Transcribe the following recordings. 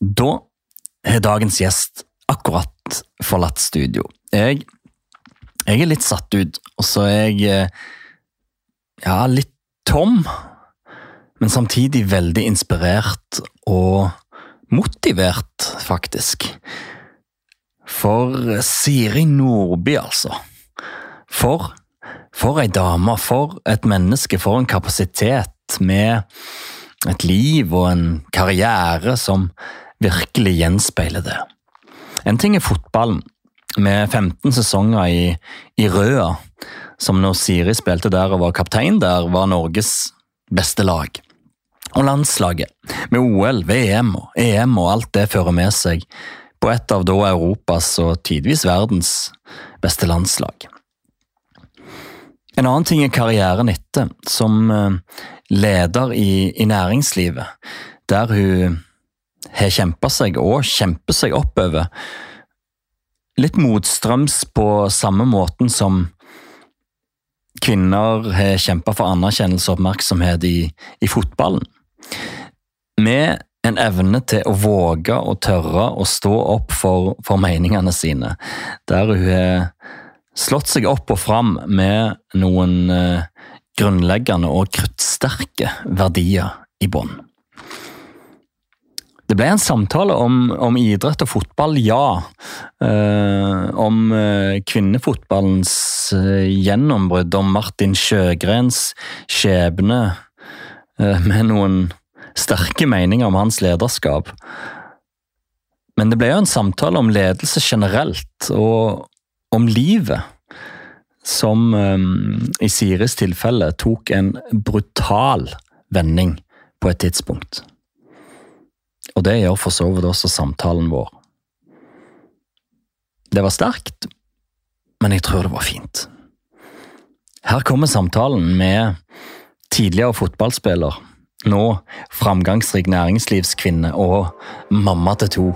Da har dagens gjest akkurat forlatt studio. Jeg, jeg er litt satt ut, og så er jeg eh, ja, litt tom. Men samtidig veldig inspirert og motivert, faktisk. For Siri Nordby, altså. For, for ei dame, for et menneske, for en kapasitet med et liv og en karriere som virkelig gjenspeiler det. En ting er fotballen, med 15 sesonger i, i Røa, som når Siri spilte der og var kaptein der, var Norges beste lag. Og landslaget, med OL, VM og EM og alt det fører med seg, på et av da Europas og tidvis verdens beste landslag. En annen ting er karrieren etter, som eh, leder i, i næringslivet, der hun har kjempa seg og kjemper seg oppover. Litt motstrøms på samme måten som kvinner har kjempa for anerkjennelse og oppmerksomhet i, i fotballen. Med en evne til å våge og tørre å stå opp for, for meningene sine, der hun har slått seg opp og fram med noen eh, grunnleggende og kruttsterke verdier i bånn. Det ble en samtale om, om idrett og fotball, ja. Eh, om eh, kvinnefotballens eh, gjennombrudd, om Martin Sjøgrens skjebne, eh, med noen sterke meninger om hans lederskap. Men det ble jo en samtale om ledelse generelt, og om livet. Som um, i Siris tilfelle tok en brutal vending på et tidspunkt. Og det gjør for så vidt også samtalen vår. Det var sterkt, men jeg tror det var fint. Her kommer samtalen med tidligere fotballspiller, nå framgangsrik næringslivskvinne og mamma til to,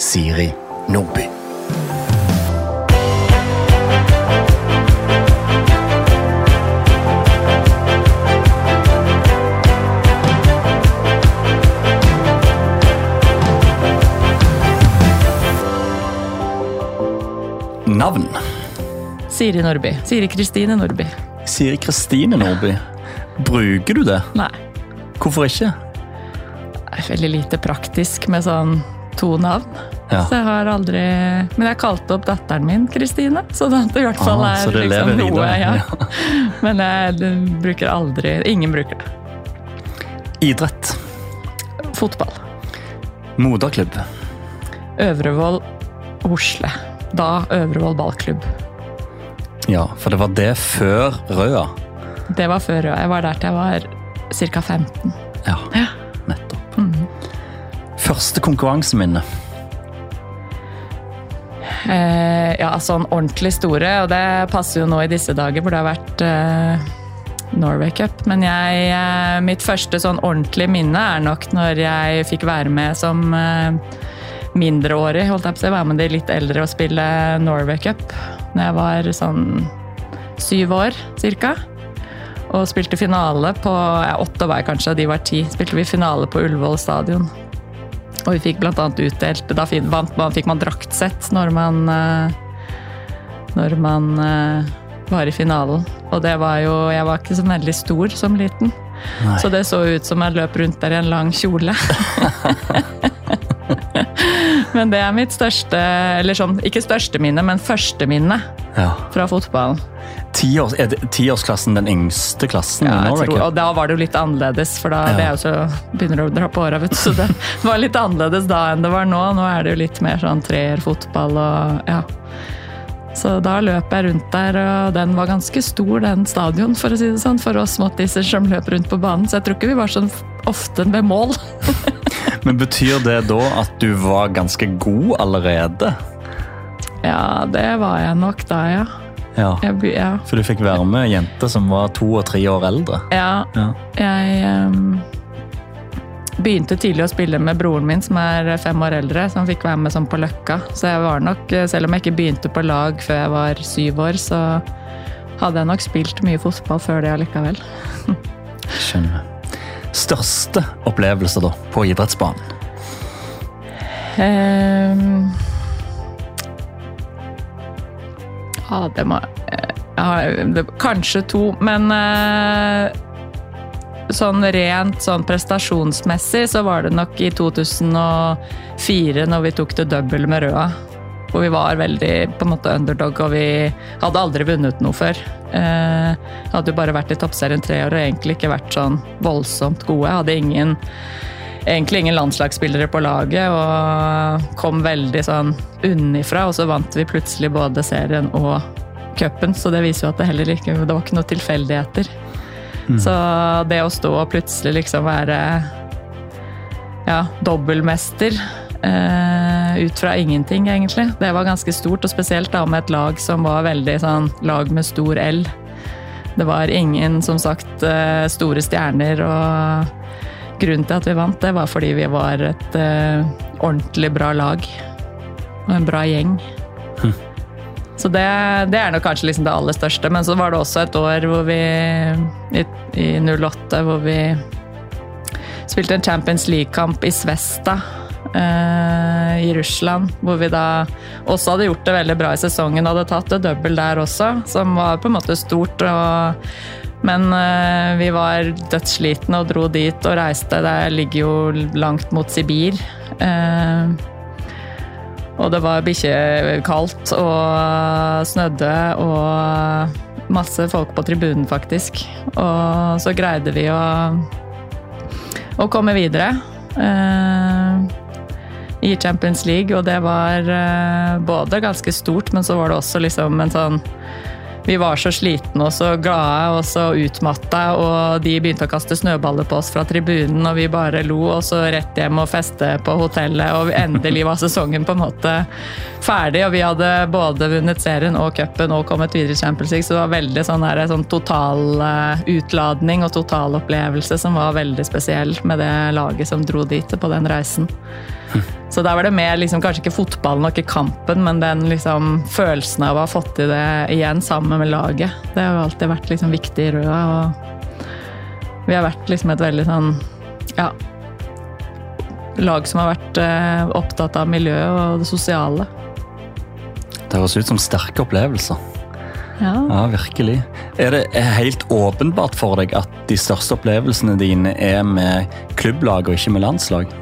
Siri Nordby. Navn? Siri Nordby. Siri Kristine Nordby. Siri Kristine Nordby. Bruker du det? Nei. Hvorfor ikke? Det er veldig lite praktisk med sånn to navn. Ja. Så jeg har aldri Men jeg kalte opp datteren min Kristine, så det i hvert fall Ah, er liksom noe. Ja. Men jeg bruker aldri Ingen bruker det. Idrett. Fotball. Moderklubb. Øvrevoll Osle. Da Øvrevoll ballklubb. Ja, for det var det før Røa. Det var før jeg var der til jeg var ca. 15. Ja, Ja. nettopp. Mhm. Første konkurranseminne. Eh, ja, sånn ordentlig store, og det passer jo nå i disse dager hvor det har vært eh, Norway Cup. Men jeg, eh, mitt første sånn ordentlige minne er nok når jeg fikk være med som eh, mindreårig, holdt jeg på å si, være med de litt eldre og spille Norway Cup. Når jeg var sånn syv år cirka. Og spilte finale på ja, åtte var jeg kanskje, de var ti. Spilte vi finale på Ullevål stadion. Og vi fikk annet utdelt Da fikk man draktsett når man eh, Når man eh, var i finalen. Og det var jo Jeg var ikke så veldig stor som liten. Nei. Så det så ut som jeg løp rundt der i en lang kjole. men det er mitt største Eller sånn, ikke største minne, men første minne Ja. fra fotballen. Tiårs, er tiårsklassen den yngste klassen Ja, jeg tror, og da var det jo litt annerledes, for da Ja. det jo så, begynner du å dra på åra, vet du. Så det var litt annerledes da enn det var nå. Nå er det jo litt mer sånn treerfotball og ja. Så da løp jeg rundt der, og den var ganske stor, den stadion, for å si det sånn, for oss småttiser som løp rundt på banen. Så jeg tror ikke vi var sånn ofte ved mål. Men betyr det da at du var ganske god allerede? Ja, det var jeg nok da, ja. Ja. Jeg, ja. For du fikk være med jenter som var to og tre år eldre? ja Ja. Jeg um, begynte tidlig å spille med broren min, som er fem år eldre, som fikk være med sånn på Løkka. Så jeg var nok, selv om jeg ikke begynte på lag før jeg var syv år, så hadde jeg nok spilt mye fotball før det allikevel. Skjønner. Største opplevelse da, på idrettsbanen? Um, ja, det må ja, det, Kanskje to, men uh, sånn rent sånn prestasjonsmessig så var det nok i 2004 når vi tok det double med Røa. Hvor vi var veldig på en måte underdog, og vi hadde aldri vunnet noe før. Eh, hadde jo bare vært i toppserien tre år og egentlig ikke vært sånn voldsomt gode. Hadde ingen, egentlig ingen landslagsspillere på laget og kom veldig sånn unnifra. Og så vant vi plutselig både serien og cupen, så det viser jo at det heller ikke det var ikke noen tilfeldigheter. Så det å stå og plutselig liksom være ja, dobbeltmester ut fra ingenting, egentlig, det var ganske stort. Og spesielt da med et lag som var veldig sånn lag med stor L. Det var ingen, som sagt, eh, store stjerner, og grunnen til at vi vant, det var fordi vi var et eh, ordentlig bra lag. Og en bra gjeng. Så det, det, er nok kanskje liksom det aller største. Men så var det også et år hvor vi i, i 08 hvor vi spilte en Champions League-kamp i Svesta eh, i Russland. Hvor vi da også hadde gjort det veldig bra i sesongen, hadde tatt det double der også, som var på en måte stort. Og, men eh, vi var dødsslitne og dro dit og reiste. Det ligger jo langt mot Sibir. Eh, og det var bikkjekaldt og snødde og masse folk på tribunen, faktisk. Og så greide vi å, å komme videre eh, i Champions League, og det var eh, både ganske stort, men så var det også liksom en sånn vi var så slitne og så glade og så utmatta, og de begynte å kaste snøballer på oss fra tribunen, og vi bare lo, og så rett hjem og feste på hotellet, og endelig var sesongen på en måte ferdig, og vi hadde både vunnet serien og cupen og kommet videre i Champions League, så det var veldig sånn, der, sånn total uh, utladning og totalopplevelse som var veldig spesiell med det laget som dro dit på den reisen. Så der var det mer liksom, kanskje ikke fotballen og ikke kampen, men den liksom, følelsen av å ha fått til det igjen sammen med laget. Det har alltid vært liksom, viktig i Røa. Og vi har vært liksom, et veldig sånn ja, lag som har vært eh, opptatt av miljøet og det sosiale. Det høres ut som sterke opplevelser. Ja. ja, virkelig. Er det helt åpenbart for deg at de største opplevelsene dine er med klubblag og ikke med landslag?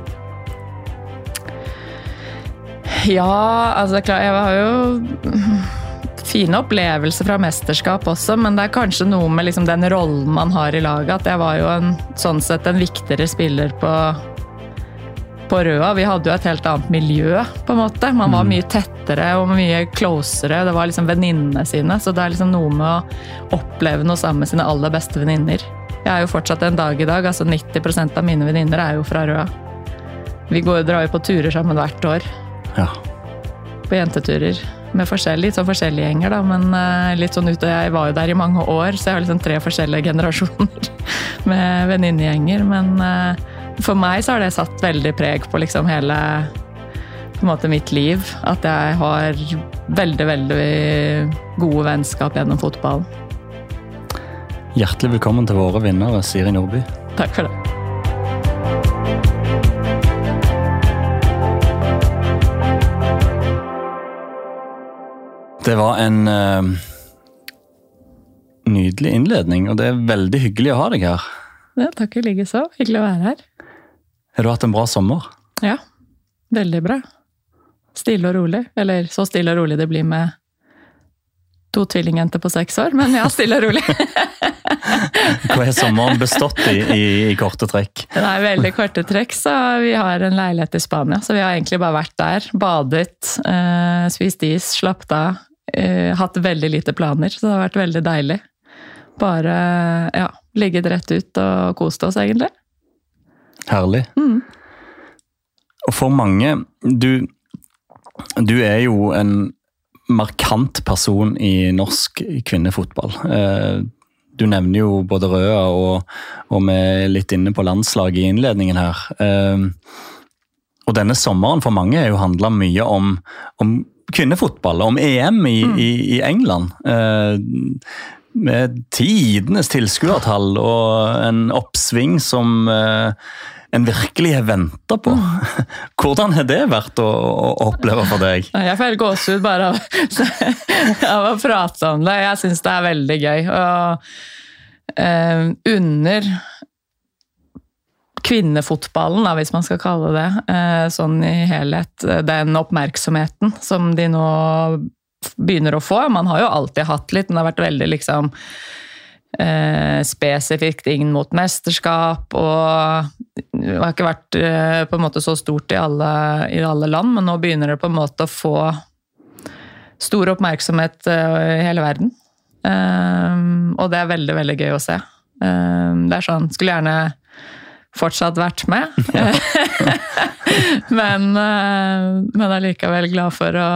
Ja, altså klart, jeg har jo fine opplevelser fra mesterskap også, men det er kanskje noe med liksom den rollen man har i laget. At jeg var jo en, sånn sett en viktigere spiller på, på Røa. Vi hadde jo et helt annet miljø, på en måte. Man var mye tettere og mye closere. Det var liksom venninnene sine. Så det er liksom noe med å oppleve noe sammen med sine aller beste venninner. Jeg er jo fortsatt en dag i dag. altså 90% av mine venninner er jo fra Røa. Vi går, drar jo på turer sammen hvert år. Ja. På jenteturer. Med litt sånn forskjellige gjenger, da, men uh, litt sånn ute. Jeg var jo der i mange år, så jeg har liksom tre forskjellige generasjoner med venninnegjenger. Men uh, for meg så har det satt veldig preg på liksom hele på en måte mitt liv. At jeg har veldig, veldig gode vennskap gjennom fotballen. Hjertelig velkommen til våre vinnere, Siri Nordby. Takk for det. Det var en uh, nydelig innledning, og det er veldig hyggelig å ha deg her. Ja, takk i likeså. Hyggelig å være her. Har du hatt en bra sommer? Ja, veldig bra. Stille og rolig. Eller så stille og rolig det blir med to tvillingjenter på seks år, men ja, stille og rolig. Hva har sommeren bestått i, i, i korte trekk? Er veldig korte trekk, så vi har en leilighet i Spania. Så vi har egentlig bare vært der, badet, eh, spist is, slappet av. Eh, hatt veldig lite planer, så det har vært veldig deilig. Bare ja, ligget rett ut og kost oss, egentlig. Herlig. Mm. Og for mange du, du er jo en markant person i norsk kvinnefotball. Eh, du nevner jo både Røa og, og vi er litt inne på landslaget i innledningen her. Eh, og denne sommeren for mange er jo handla mye om, om, kvinnefotball, om EM i, mm. i, i England. Eh, med tidenes tilskuertall og en oppsving som en virkelig har venta på. Hvordan har det vært å, å oppleve for deg? Jeg får helt gåsehud bare av, av å prate om det. Jeg syns det er veldig gøy. Og eh, under kvinnefotballen, da, hvis man skal kalle det eh, sånn i helhet, den oppmerksomheten som de nå begynner å få. Man har jo alltid hatt litt, men det har vært veldig liksom eh, spesifikt inn mot mesterskap. Og det har ikke vært eh, på en måte så stort i alle, i alle, land, men nå begynner det på en måte å få stor oppmerksomhet eh, i hele verden. Eh, og det er veldig, veldig gøy å se. Eh, det er sånn Skulle gjerne fortsatt vært med. men, men er likevel glad for å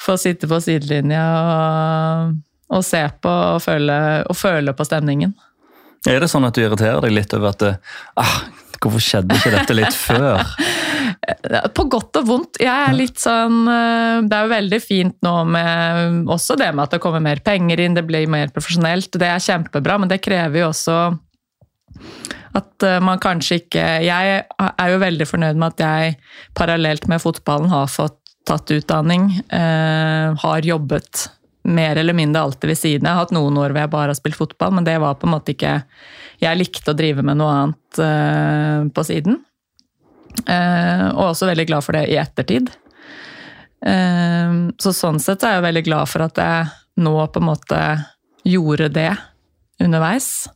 få sitte på sidelinja og og se på og føle, og føle, på stemningen. Er det sånn at du irriterer deg litt over at ah, Hvorfor skjedde ikke dette litt før? På godt og vondt. Jeg er litt sånn eh, Det er jo veldig fint nå med også det med at det kommer mer penger inn, det blir mer profesjonelt. Det er kjempebra, men det krever jo også at eh, man kanskje ikke Jeg er jo veldig fornøyd med at jeg parallelt med fotballen har fått tatt utdanning, eh, har jobbet mer eller mindre alltid ved siden. Jeg har hatt noen år hvor jeg bare har spilt fotball, men det var på en måte ikke Jeg likte å drive med noe annet eh, på siden. Eh, og også veldig glad for det i ettertid. Uh, så sånn sett er jeg veldig glad for at jeg nå på en måte gjorde det underveis.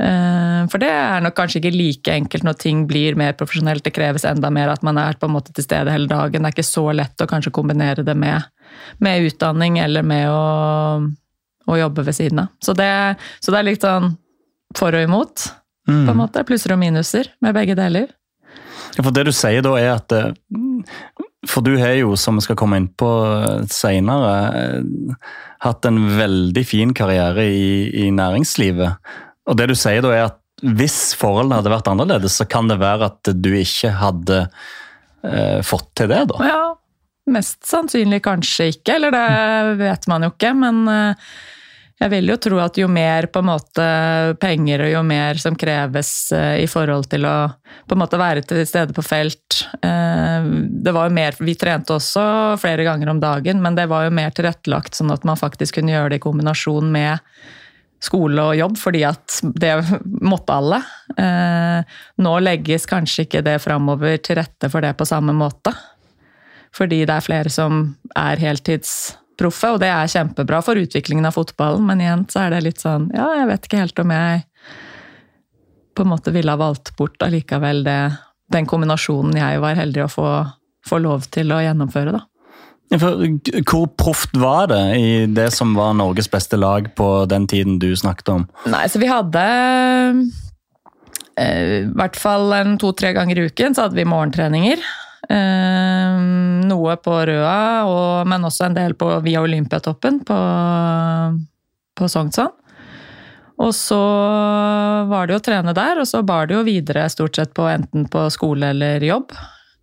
Eh, for det er nok kanskje ikke like enkelt når ting blir mer profesjonelt. Det kreves enda mer at man er på en måte til stede hele dagen. Det er ikke så lett å kanskje kombinere det med, med utdanning eller med å, å, jobbe ved siden av. Så det, så det er litt sånn for og imot, mm. på en mm. måte. Plusser og minuser med begge deler. Ja, for det du sier da er at eh, For du har jo, som vi skal komme inn på seinere, eh, hatt en veldig fin karriere i, i næringslivet. Og det du sier da er at hvis forholdene hadde vært annerledes, så kan det være at du ikke hadde eh, fått til det, da? Ja, mest sannsynlig kanskje ikke, eller det vet man jo ikke. Men eh, jeg vil jo tro at jo mer på en måte penger og jo mer som kreves eh, i forhold til å på en måte være til stede på felt eh, Det var jo mer, Vi trente også flere ganger om dagen, men det var jo mer tilrettelagt sånn at man faktisk kunne gjøre det i kombinasjon med skole og jobb, fordi at det måtte alle. Eh, nå legges kanskje ikke det framover til rette for det på samme måte. Fordi det er flere som er heltidsproffe, og det er kjempebra for utviklingen av fotballen, men igjen så er det litt sånn Ja, jeg vet ikke helt om jeg på en måte ville ha valgt bort allikevel det, den kombinasjonen jeg var heldig å få, få lov til å gjennomføre, da. Hvor proft var det i det som var Norges beste lag på den tiden du snakket om? Nei, så Vi hadde eh, i hvert fall to-tre ganger i uken så hadde vi morgentreninger. Eh, noe på Røa, og, men også en del på, via Olympiatoppen på, på Sognsvann. Og så var det jo å trene der, og så bar det jo videre stort sett på enten på skole eller jobb.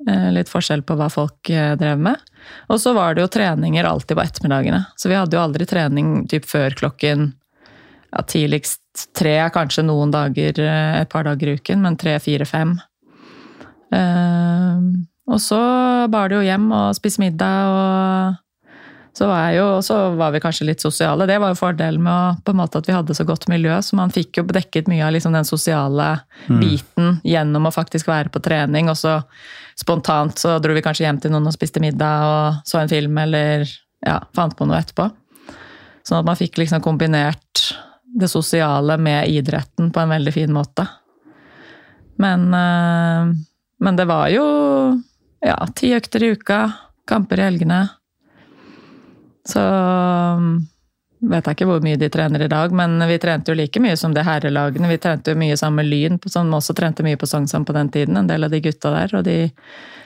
Eh, litt forskjell på hva folk drev med. Og så var det jo treninger alltid på ettermiddagene. Så vi hadde jo aldri trening typ før klokken ja, tidligst tre, kanskje noen dager, eh, et par dager i uken, men tre, fire, fem. Uh, og så bar det jo hjem og spise middag og så var, jo, så var vi kanskje litt sosiale. Det var jo fordelen med å, på en måte at vi hadde så godt miljø, så man fikk jo dekket mye av liksom den sosiale mm. biten gjennom å faktisk være på trening. Og så spontant så dro vi kanskje hjem til noen og spiste middag og så en film eller ja, fant på noe etterpå. Sånn at man fikk liksom kombinert det sosiale med idretten på en veldig fin måte. Men, øh, men det var jo ja, ti økter i uka, kamper i helgene. Så um, vet jeg ikke hvor mye de trener i dag, men vi trente jo like mye som det herrelagene. Vi trente jo mye sammen med Lyn, som også trente mye på Sognsvann på den tiden, en del av de gutta der. Og de,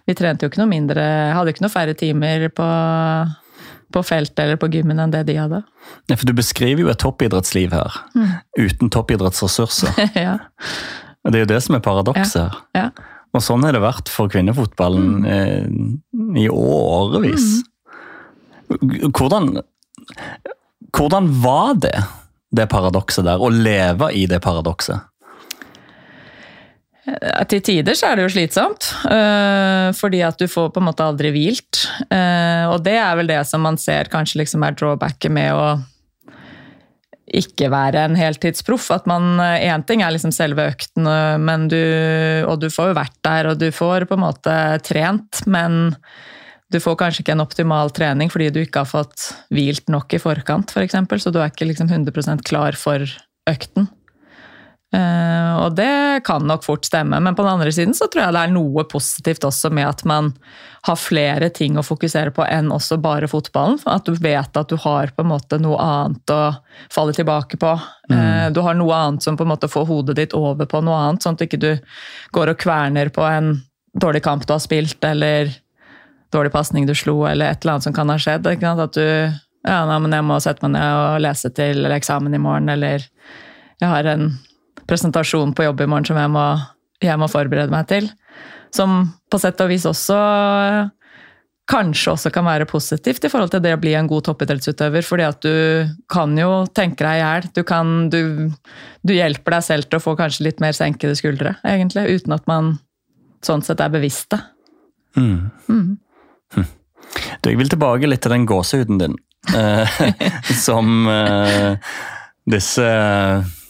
vi trente jo ikke noe mindre Hadde ikke noe færre timer på, på feltet eller på gymmen enn det de hadde. Ja, for du beskriver jo et toppidrettsliv her, mm. uten toppidrettsressurser. ja. Og det er jo det som er paradokset her. Ja. Ja. Og sånn har det vært for kvinnefotballen mm. eh, i årevis. Mm. Hvordan, hvordan var det, det paradokset der? Å leve i det paradokset? Eh, Til tider så er det jo slitsomt, øh, fordi at du får på en måte aldri hvilt. Eh, og det er vel det som man ser kanskje liksom er drawbacket med å ikke være en heltidsproff. At man Én ting er liksom selve økten, men du, og du får jo vært der, og du får på en måte trent, men du får kanskje ikke en optimal trening fordi du ikke har fått hvilt nok i forkant, f.eks. For eksempel, så du er ikke liksom 100 klar for økten. Eh, og det kan nok fort stemme, men på den andre siden så tror jeg det er noe positivt også med at man har flere ting å fokusere på enn også bare fotballen. At du vet at du har på en måte noe annet å falle tilbake på. Eh, Du har noe annet som på en måte får hodet ditt over på noe annet, sånn at ikke du går og kverner på en dårlig kamp du har spilt, eller dårlig pasning du slo, eller et eller annet som kan ha skjedd. At du ja, nei, men jeg må sette meg ned og lese til eller eksamen i morgen, eller jeg har en presentasjon på jobb i morgen som jeg må, jeg må forberede meg til. Som på sett og vis også kanskje også kan være positivt i forhold til det å bli en god toppidrettsutøver, fordi at du kan jo tenke deg i hjel. Du, kan- du, du hjelper deg selv til å få kanskje litt mer senkede skuldre, egentlig, uten at man sånn sett er bevisst det. Mm. Du, jeg vil tilbake litt til den gåsehuden din. eh, som eh, disse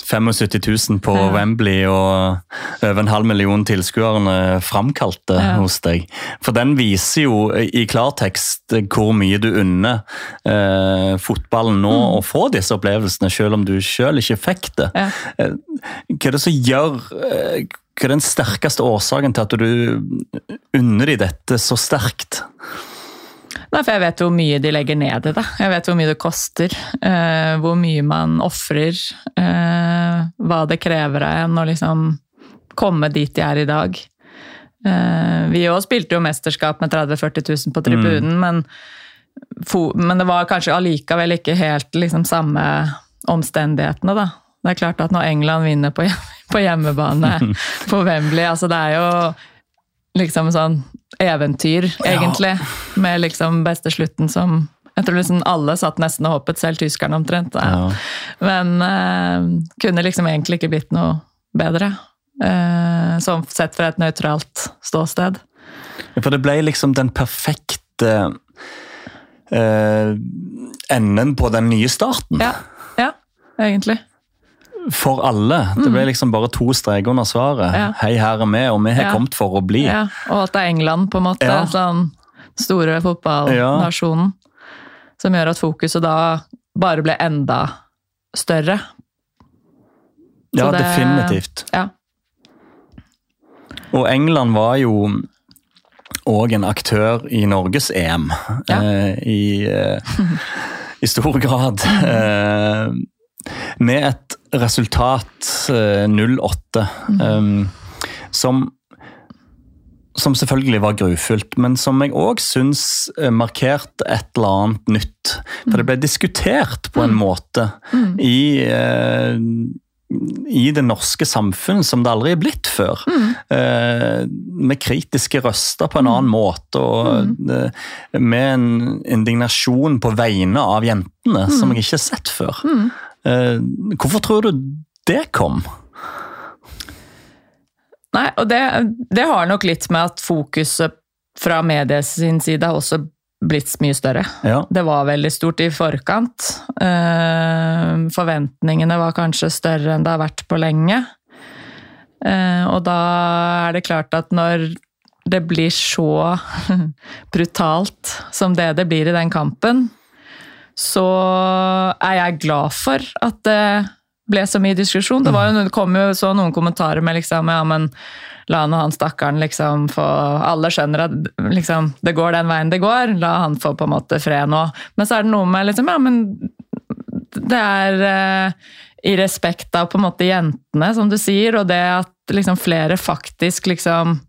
75 000 på Ja. Wembley og over en halv million tilskuerne framkalte Ja. hos deg. For den viser jo i klartekst hvor mye du unner eh, fotballen nå Mm. å få disse opplevelsene, selv om du selv ikke fikk det. Ja. Eh, Hva er det som gjør eh, Hva er den sterkeste årsaken til at du unner de dette så sterkt? Nei, for jeg vet hvor mye de legger ned i det. Jeg vet hvor mye det koster. eh, hvor mye man ofrer. Eh, hva det krever av en å liksom komme dit de er i dag. Eh, vi òg spilte jo mesterskap med 30 000-40 000 på tribunen, men, for, men det var kanskje allikevel ikke helt liksom samme omstendighetene, da. Det er klart at når England vinner på, på hjemmebane på Wembley, altså det er jo liksom sånn eventyr, egentlig. Med liksom beste slutten som Jeg tror liksom alle satt nesten og håpet, selv tyskerne omtrent. Ja. Men uh, kunne liksom egentlig ikke blitt noe bedre. Uh, sånn sett fra et nøytralt ståsted. For det ble liksom den perfekte uh, enden på den nye starten. Ja, ja egentlig. For alle. Det ble liksom bare to streker under svaret. Mm. Ja. Hei, her er vi, og vi har Ja. kommet for å bli. Ja, og at det er England, på en måte. Ja. Sånn store fotballnasjonen. Som gjør at fokuset da bare ble enda større. Ja, det- definitivt. Ja. Og England var jo òg en aktør i Norges EM. Eh, i, eh, I stor grad. Eh, med et resultat eh, 0-8, eh, som som selvfølgelig var grufullt, men som jeg òg syns eh, markerte et eller annet nytt. For det ble diskutert på en måte i, eh, i det norske samfunn som det aldri er blitt før. Eh, med kritiske røster på en annen måte, og eh, med en indignasjon på vegne av jentene som jeg ikke har sett før. Eh, hvorfor tror du det kom? Nei, og det, det har nok litt med at fokuset fra medies sin side har også blitt mye større. Ja. Det var veldig stort i forkant. Eh, forventningene var kanskje større enn det har vært på lenge. Eh, og da er det klart at når det blir så brutalt som det det blir i den kampen, så er jeg glad for at det ble så mye diskusjon. Det, var jo, det kom jo så noen kommentarer med liksom Ja, men la nå han stakkaren liksom få Alle skjønner at liksom, det går den veien det går. La han få på en måte fred nå. Men så er det noe med liksom Ja, men det er eh, i respekt av på en måte jentene, som du sier, og det at liksom flere faktisk liksom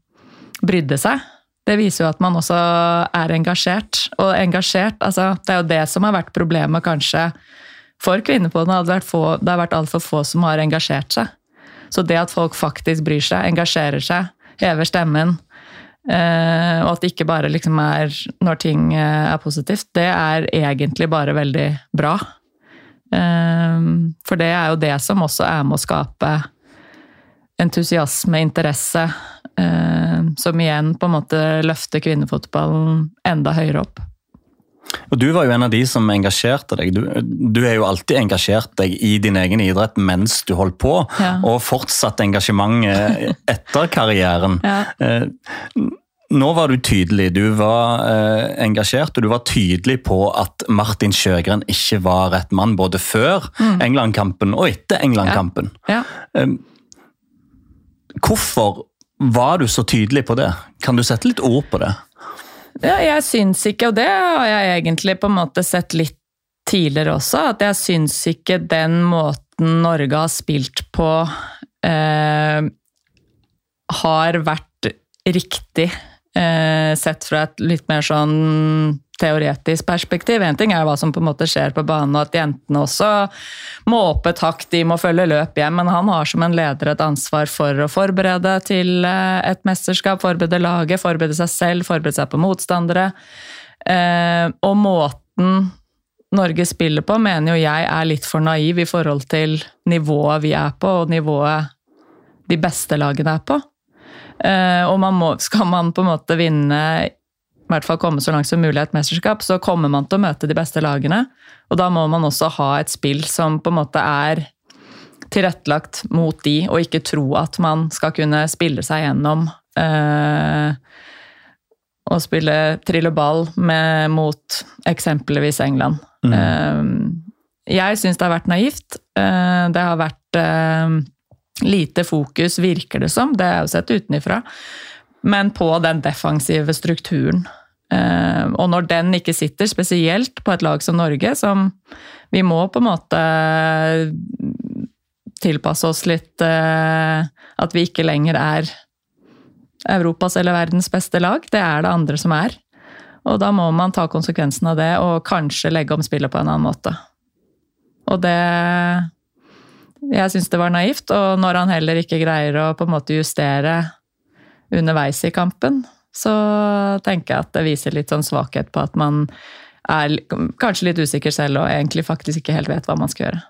brydde seg. Det viser jo at man også er engasjert. Og engasjert, altså det er jo det som har vært problemet kanskje for kvinner på den. Det har vært, vært altfor få som har engasjert seg. Så det at folk faktisk bryr seg, engasjerer seg, hever stemmen, eh, og at det ikke bare liksom er når ting eh, er positivt, det er egentlig bare veldig bra. Eh, for det er jo det som også er med å skape entusiasme, interesse, som igjen på en måte løfter kvinnefotballen enda høyere opp. Og Du var jo en av de som engasjerte deg. Du, du er jo alltid engasjert deg i din egen idrett mens du holdt på, Ja. og fortsatt engasjementet etter karrieren. Ja. Eh, Nå var du tydelig. Du var eh, engasjert, og du var tydelig på at Martin Sjøgren ikke var rett mann, både før England-kampen og etter England-kampen. Ja. Hvorfor var du så tydelig på det? Kan du sette litt ord på det? Ja, jeg syns ikke, og det har jeg egentlig på en måte sett litt tidligere også, at jeg syns ikke den måten Norge har spilt på eh, har vært riktig, sett fra et litt mer sånn teoretisk perspektiv. En ting er hva som på en måte skjer på banen, og at jentene også må opp et hakk, de må følge løp hjem, men han har som en leder et ansvar for å forberede til eh, et mesterskap, forberede laget, forberede seg selv, forberede seg på motstandere. Eh, og måten Norge spiller på, mener jo jeg er litt for naiv i forhold til nivået vi er på, og nivået de beste lagene er på. Eh, og man må, skal man på en måte vinne i hvert fall komme så langt som mulig i et mesterskap, så kommer man til å møte de beste lagene. Og da må man også ha et spill som på en måte er tilrettelagt mot de, og ikke tro at man skal kunne spille seg gjennom øh, og spille trilleball med, mot eksempelvis England. Mm. jeg syns det har vært naivt. Eh, det har vært eh, lite fokus, virker det som, det er jo sett utenifra, men på den defensive strukturen. Eh, og når den ikke sitter, spesielt på et lag som Norge, som vi må på en måte tilpasse oss litt eh, At vi ikke lenger er Europas eller verdens beste lag. Det er det andre som er. Og da må man ta konsekvensen av det og kanskje legge om spillet på en annen måte. Og det Jeg syns det var naivt, og når han heller ikke greier å på en måte justere underveis i kampen, så tenker jeg at det viser litt sånn svakhet på at man er kanskje litt usikker selv og egentlig faktisk ikke helt vet hva man skal gjøre.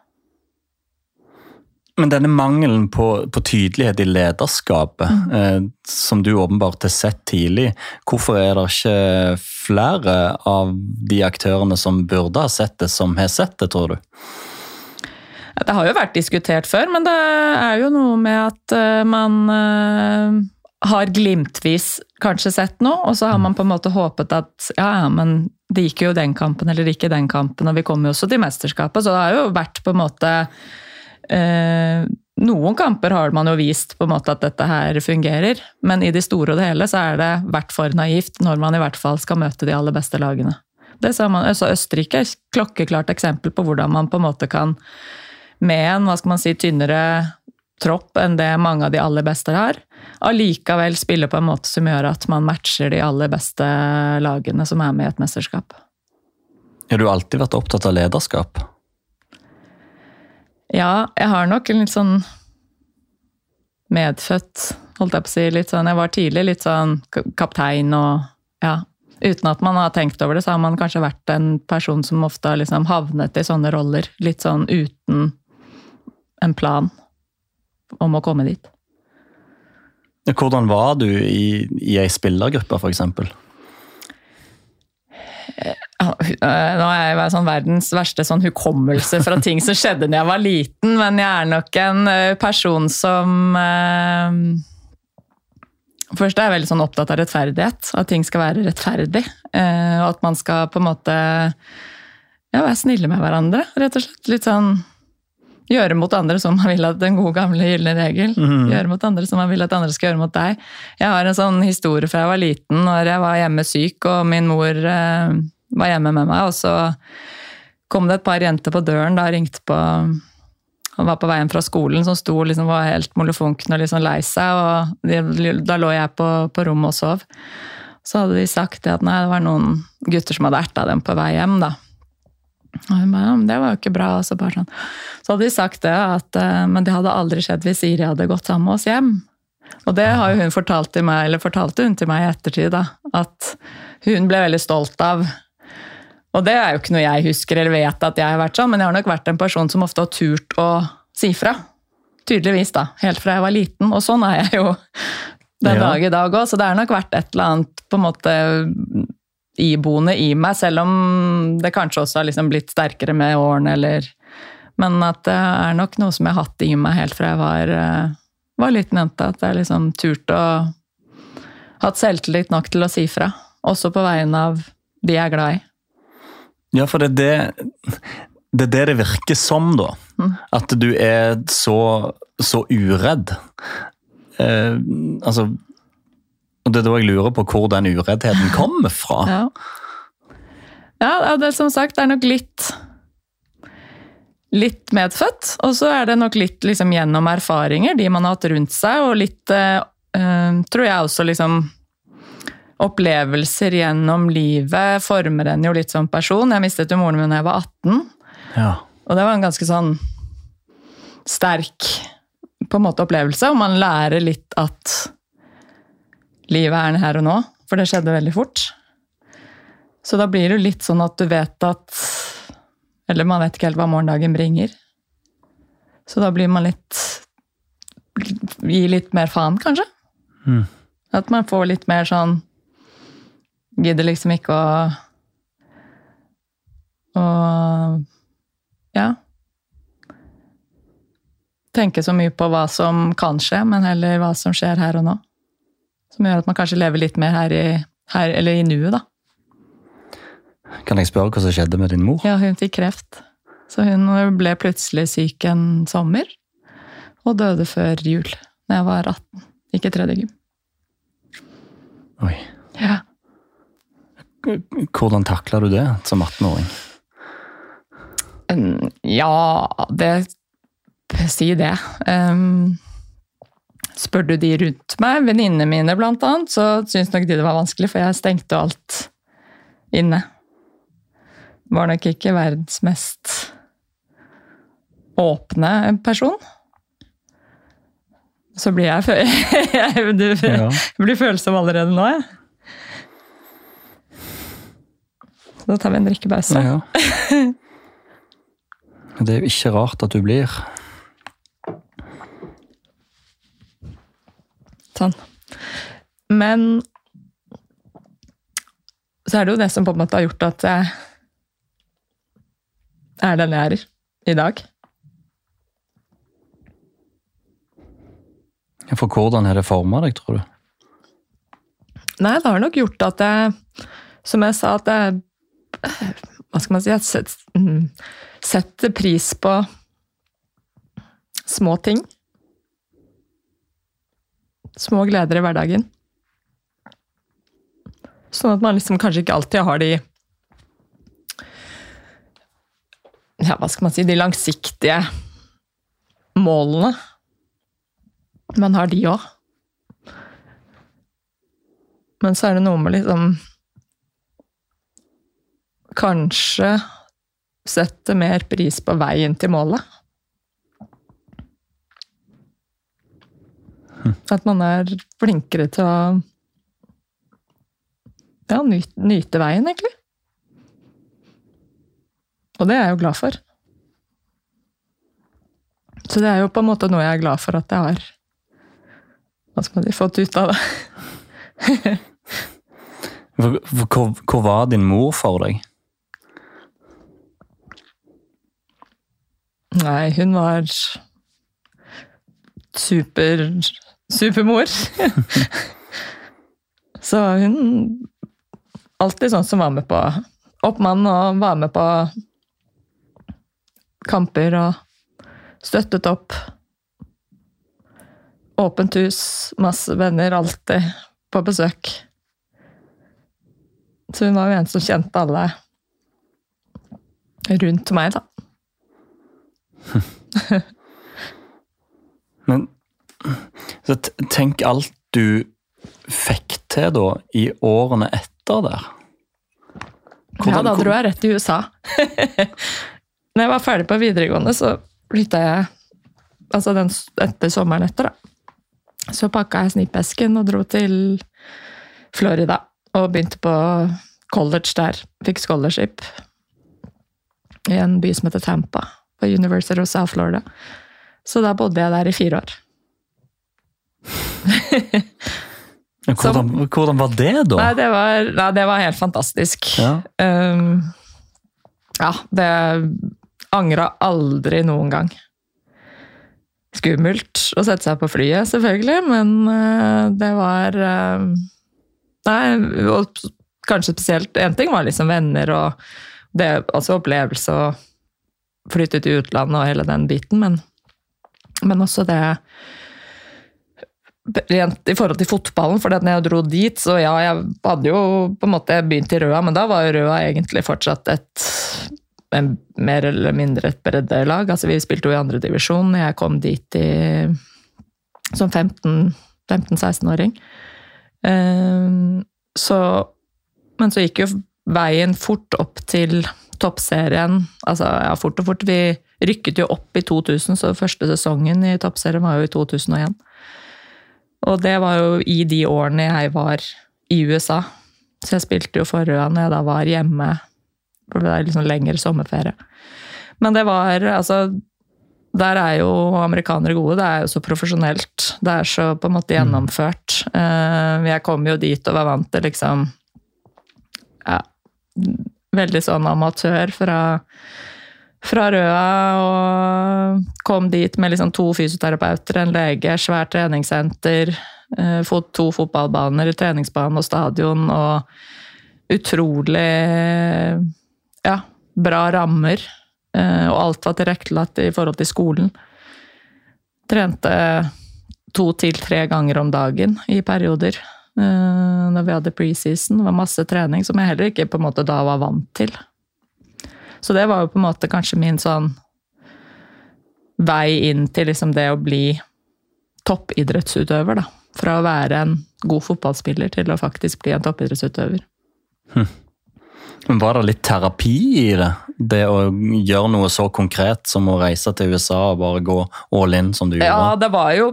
Men denne mangelen på, på tydelighet i lederskapet, eh, som du åpenbart har sett tidlig, hvorfor er det ikke flere av de aktørene som burde ha sett det, som har sett det, tror du? Det har jo vært diskutert før, men det er jo noe med at eh, man eh, har glimtvis kanskje sett noe, og så har man på en måte håpet at ja, men det gikk jo den kampen eller ikke den kampen, og vi kommer jo også til mesterskapet, så det har jo vært på en måte eh, Noen kamper har man jo vist på en måte at dette her fungerer, men i det store og det hele så er det vært for naivt når man i hvert fall skal møte de aller beste lagene. Det sa man, altså Østerrike er et klokkeklart eksempel på hvordan man på en måte kan med en hva skal man si, tynnere tropp enn det mange av de aller beste har, allikevel spille på en måte som gjør at man matcher de aller beste lagene som er med i et mesterskap. Har du alltid vært opptatt av lederskap? Ja, jeg har nok en litt sånn medfødt, holdt jeg på å si. Litt sånn, jeg var tidlig litt sånn kaptein og ja. Uten at man har tenkt over det, så har man kanskje vært en person som ofte har liksom havnet i sånne roller. Litt sånn uten en plan om å komme dit. Hvordan var du i, i ei spillergruppe, f.eks.? Nå er jeg sånn verdens verste sånn hukommelse fra ting som skjedde da jeg var liten, men jeg er nok en person som eh, Først er jeg veldig sånn opptatt av rettferdighet, at ting skal være rettferdig. Eh, og at man skal på en måte ja, være snille med hverandre, rett og slett. Litt sånn Gjøre mot andre som man vil at den gode, gamle gylne regel. Mm. Gjøre mot andre som man vil at andre skal gjøre mot deg. Jeg har en sånn historie fra jeg var liten, når jeg var hjemme syk og min mor eh, var hjemme med meg, og så kom det et par jenter på døren da ringte på og var på veien fra skolen, som sto liksom var helt molefonken og liksom lei seg. og de, Da lå jeg på, på rommet og sov. Så hadde de sagt at nei, det var noen gutter som hadde erta dem på vei hjem. da. Og hun bare, ja, men det var jo ikke bra. og Så, bare sånn. så hadde de sagt det, at, eh, men det hadde aldri skjedd hvis Siri hadde gått sammen med oss hjem. Og det har jo hun fortalt til meg, eller fortalte hun til meg i ettertid, da, at hun ble veldig stolt av. Og det er jo ikke noe jeg husker eller vet at jeg har vært sånn, men jeg har nok vært en person som ofte har turt å si fra. Tydeligvis, da. Helt fra jeg var liten. Og sånn er jeg jo den Ja. dag i dag òg, så det har nok vært et eller annet på en måte iboende i meg, selv om det kanskje også har liksom blitt sterkere med årene, eller Men at det er nok noe som jeg har hatt i meg helt fra jeg var, eh, var liten jente. At jeg liksom turte å Hatt selvtillit nok til å si fra. Også på vegne av de jeg er glad i. Ja, for det er det det, er det, det virker som, da. Mm. At du er så, så uredd. Eh, altså Og det er da jeg lurer på hvor den ureddheten kommer fra. Ja. ja, det som sagt, det er nok litt Litt medfødt, og så er det nok litt liksom, gjennom erfaringer, de man har hatt rundt seg, og litt, eh, eh, tror jeg også liksom Opplevelser gjennom livet former en jo litt som person. Jeg mistet jo moren min da jeg var 18, Ja. og det var en ganske sånn sterk på en måte opplevelse, og man lærer litt at livet er her og nå, for det skjedde veldig fort. Så da blir det jo litt sånn at du vet at Eller man vet ikke helt hva morgendagen bringer. Så da blir man litt Gir litt mer faen, kanskje. Mm. At man får litt mer sånn Gidder liksom ikke å Å Ja. Tenke så mye på hva som kan skje, men heller hva som skjer her og nå. Som gjør at man kanskje lever litt mer her i, her, eller i nuet, da. Kan jeg spørre hva som skjedde med din mor? Ja, hun fikk kreft. Så hun ble plutselig syk en sommer, og døde før jul. Da jeg var 18. Ikke tredje gym. Oi. Ja. Hvordan takla du det som 18-åring? Mm, Ja, det Si det. Um, spør du de rundt meg, venninnene mine annet, så syns nok de det var vanskelig, for jeg stengte alt inne. Var nok ikke verdens mest åpne person. Så blir jeg, jeg Du Ja. blir følsom allerede nå, jeg. Så da tar vi en drikkepause. Ja. Det er jo ikke rart at du blir. Sånn. Men så er det jo det som på en måte har gjort at jeg er den jeg er i dag. For hvordan har det forma deg, tror du? Nei, det har nok gjort at jeg, som jeg sa, at jeg Hva skal man si? Jeg mm, setter pris på små ting. Små gleder i hverdagen. Sånn at man liksom kanskje ikke alltid har de Ja, hva skal man si? De langsiktige målene. Man har de òg. Men så er det noe med liksom Kanskje sette mer pris på veien til målet. At man er flinkere til å ja, nyte, nyte veien, egentlig. Og det er jeg jo glad for. Så det er jo på en måte noe jeg er glad for at jeg har hva skal man si, fått ut av det. Hvor, hvor var din mor for deg? Nei, hun var super supermor. Så hun Alltid sånn som var med på oppmann og var med på kamper og støttet opp. Åpent hus, masse venner, alltid på besøk. Så hun var jo en som kjente alle rundt meg, da. Men så tenk alt du fikk til da i årene etter der. ja, da dro jeg rett til USA. Når jeg var ferdig på videregående, så flytta jeg Altså den, etter sommeren etter, da. Så pakka jeg snippesken og dro til Florida. Og begynte på college der. Fikk scholarship i en by som heter Tampa. På University of South Florida. Så da bodde jeg der i fire år. Hvordan, hvordan var det, da? Nei, det var, nei, det var helt fantastisk. Ja. Um, ja, det angra aldri noen gang. Skummelt å sette seg på flyet, selvfølgelig, men uh, det var uh, Nei, og kanskje spesielt Én ting var liksom venner og det, altså opplevelse å flytte til utlandet og hele den biten, men, men også det rent i forhold til fotballen, for når jeg dro dit, så ja, jeg hadde jo på en måte begynt i Røa, men da var jo Røa egentlig fortsatt et en, mer eller mindre et breddelag. Altså, vi spilte jo i andredivisjon. Jeg kom dit i, som 15-16-åring. Um, så Men så gikk jo veien fort opp til toppserien. Altså, ja, fort og fort. Vi rykket jo opp i 2000, så første sesongen i toppserien var jo i 2001. Og det var jo i de årene jeg var i USA. Så jeg spilte jo for Røa når jeg da var hjemme. For det er liksom lengre sommerferie. Men det var altså Der er jo amerikanere gode. Det er jo så profesjonelt. Det er så på en måte gjennomført. Eh, jeg kom jo dit og var vant til liksom Ja, veldig sånn amatør fra fra Røa og kom dit med liksom to fysioterapeuter, en lege, svært treningssenter, fått to fotballbaner, treningsbane og stadion og utrolig ja, bra rammer. Eh, og alt var tilrettelagt i forhold til skolen. Trente to til tre ganger om dagen i perioder. Eh, når vi hadde preseason. Det var masse trening som jeg heller ikke på en måte da var vant til. Så det var jo på en måte kanskje min sånn vei inn til liksom det å bli toppidrettsutøver, da. Fra å være en god fotballspiller til å faktisk bli en toppidrettsutøver. Hm. Men Var det litt terapi i det? Det å gjøre noe så konkret som å reise til USA og bare gå all in som du gjorde? Ja, det var jo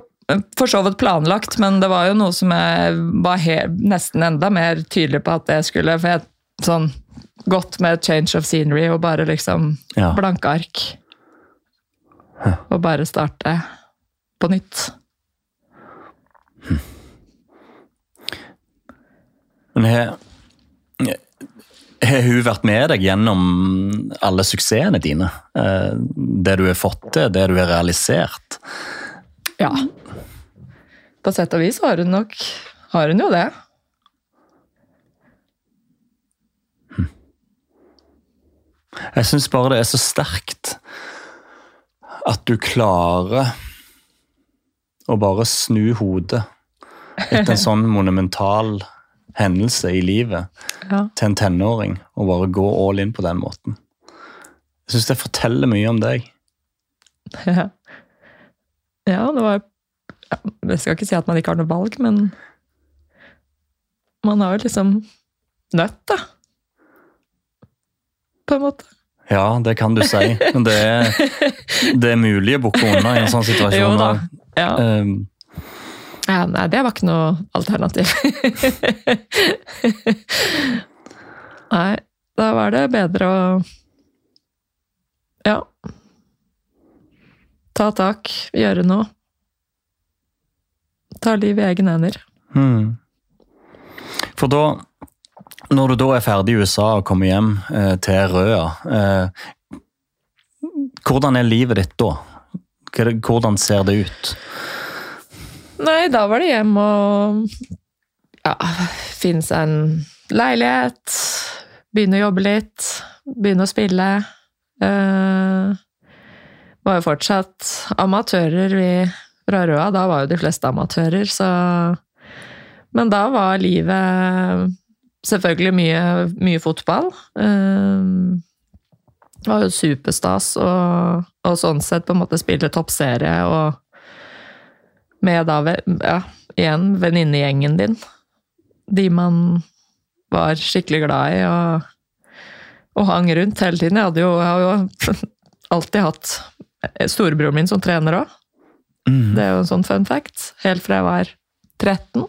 for så vidt planlagt, men det var jo noe som jeg var nesten enda mer tydelig på at jeg skulle. For jeg sånn godt med change of scenery og bare liksom ja. blanke ark. Og bare starte på nytt. Men har, har hun vært med deg gjennom alle suksessene dine? Eh, det du har fått til, det du har realisert? Ja. På sett og vis har hun nok har hun jo det. Jeg syns bare det er så sterkt at du klarer å bare snu hodet etter en sånn monumental hendelse i livet ja. til en tenåring, og bare gå all in på den måten. Jeg syns det forteller mye om deg. Ja. ja, det var Jeg skal ikke si at man ikke har noe valg, men man har jo liksom nødt, da på en måte. Ja, det kan du si. Men det det er mulig å bukke unna i en sånn situasjon. Jo da. Ja. Um, ja, nei, det var ikke noe alternativ. nei, da var det bedre å Ja. Ta tak, gjøre noe. Ta livet i egne hender. Hmm. For da når du da er ferdig i USA og kommer hjem eh, til Røa, eh, hvordan er livet ditt da? Hvordan ser det ut? Nei, da var det hjem og ja, finne seg en leilighet. Begynne å jobbe litt. Begynne å spille. Eh, var jo fortsatt amatører, vi fra Røa. Da var jo de fleste amatører, så Men da var livet selvfølgelig mye, mye fotball. Um, det var jo superstas og, og, sånn sett på en måte spille toppserie og med da ja, igjen venninnegjengen din. De man var skikkelig glad i og, og hang rundt hele tiden. Jeg, jo, jeg har jo alltid hatt storebroren min som trener òg. Mm. Det er jo en sånn fun fact. Helt fra jeg var 13.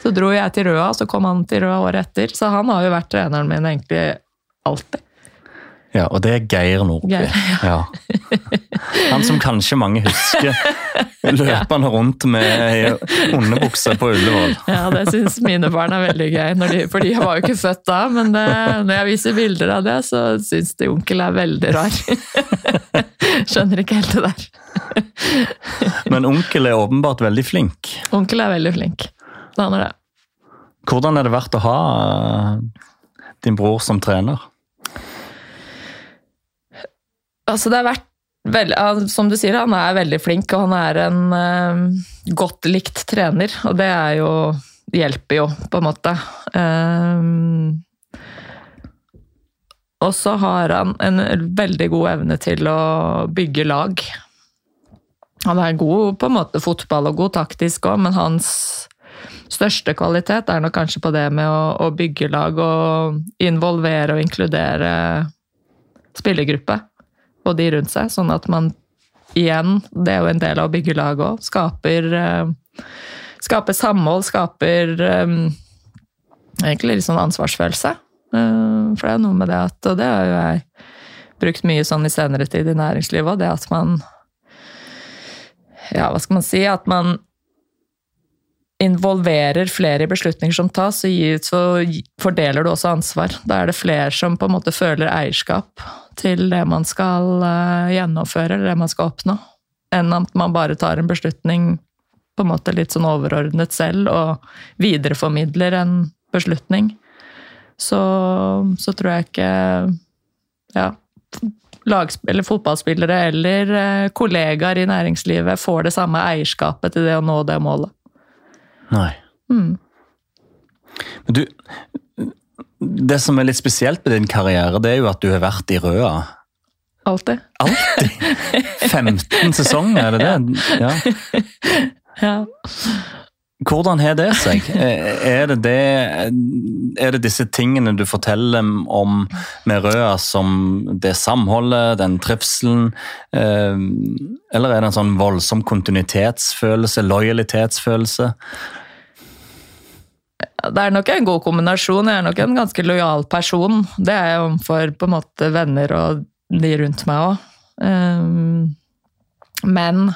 Så dro jeg til Røa, så kom han til Røa året etter. Så han har jo vært treneren min egentlig alltid. Ja, og det er Geir Nordby. Geir, ja. Han som kanskje mange husker løpende rundt med underbukse på Ullevål. Ja, det syns mine barn er veldig gøy, de, for de var jo ikke født da. Men det, når jeg viser bilder av det, så syns de onkel er veldig rar. Skjønner ikke helt det der. Men onkel er åpenbart veldig flink. Onkel er veldig flink. Han er det. Hvordan er det verdt å ha din bror som trener? Altså, det har vært veldig, Som du sier, han er veldig flink, og han er en uh, godt likt trener. Og det er jo hjelper jo, på en måte. Um, og så har han en veldig god evne til å bygge lag. Han er god på en måte fotball og god taktisk òg, men hans største kvalitet er nok kanskje på det med å, å bygge lag og involvere og inkludere spillergruppe og de rundt seg, sånn at man igjen, det er jo en del av å bygge lag òg, skaper, uh, skaper samhold, skaper um, egentlig litt sånn ansvarsfølelse. Uh, for det er noe med det at Og det har jo jeg brukt mye sånn i senere tid i næringslivet òg, det at man Ja, hva skal man si? At man involverer flere i beslutninger som tas, så fordeler du også ansvar. Da er det flere som på en måte føler eierskap til det man skal eh, gjennomføre, eller det man skal oppnå, enn at man bare tar en beslutning på en måte litt sånn overordnet selv og videreformidler en beslutning. Så, så tror jeg ikke ja, eller fotballspillere eller eh, kollegaer i næringslivet får det samme eierskapet til det å nå det målet. Nei. Mm. Men du, det som er litt spesielt med din karriere, det er jo at du har vært i Røa. Alltid. Alltid? 15 sesonger, er det det? Ja. ja. Hvordan har det seg? Er det, det, er det disse tingene du forteller om med Røa, som det samholdet, den trivselen? Eh, eller er det en sånn voldsom kontinuitetsfølelse, lojalitetsfølelse? Det er nok en god kombinasjon. Jeg er nok en ganske lojal person. Det er jeg overfor på en måte venner og de rundt meg òg. Um, men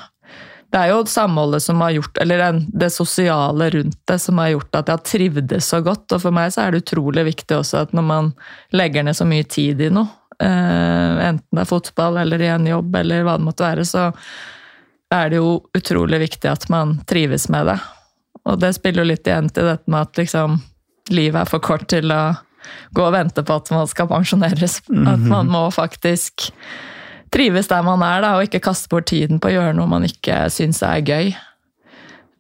det er jo samholdet som har gjort, eller det sosiale rundt det som har gjort at jeg har trivdes så godt. Og for meg så er det utrolig viktig også at når man legger ned så mye tid i noe, uh, enten det er fotball eller i en jobb eller hva det måtte være, så er det jo utrolig viktig at man trives med det. Og det spiller jo litt igjen til dette med at liksom, livet er for kort til å gå og vente på at man skal pensjoneres. At mhm. man må faktisk trives der man er, da, og ikke kaste bort tiden på å gjøre noe man ikke syns er gøy.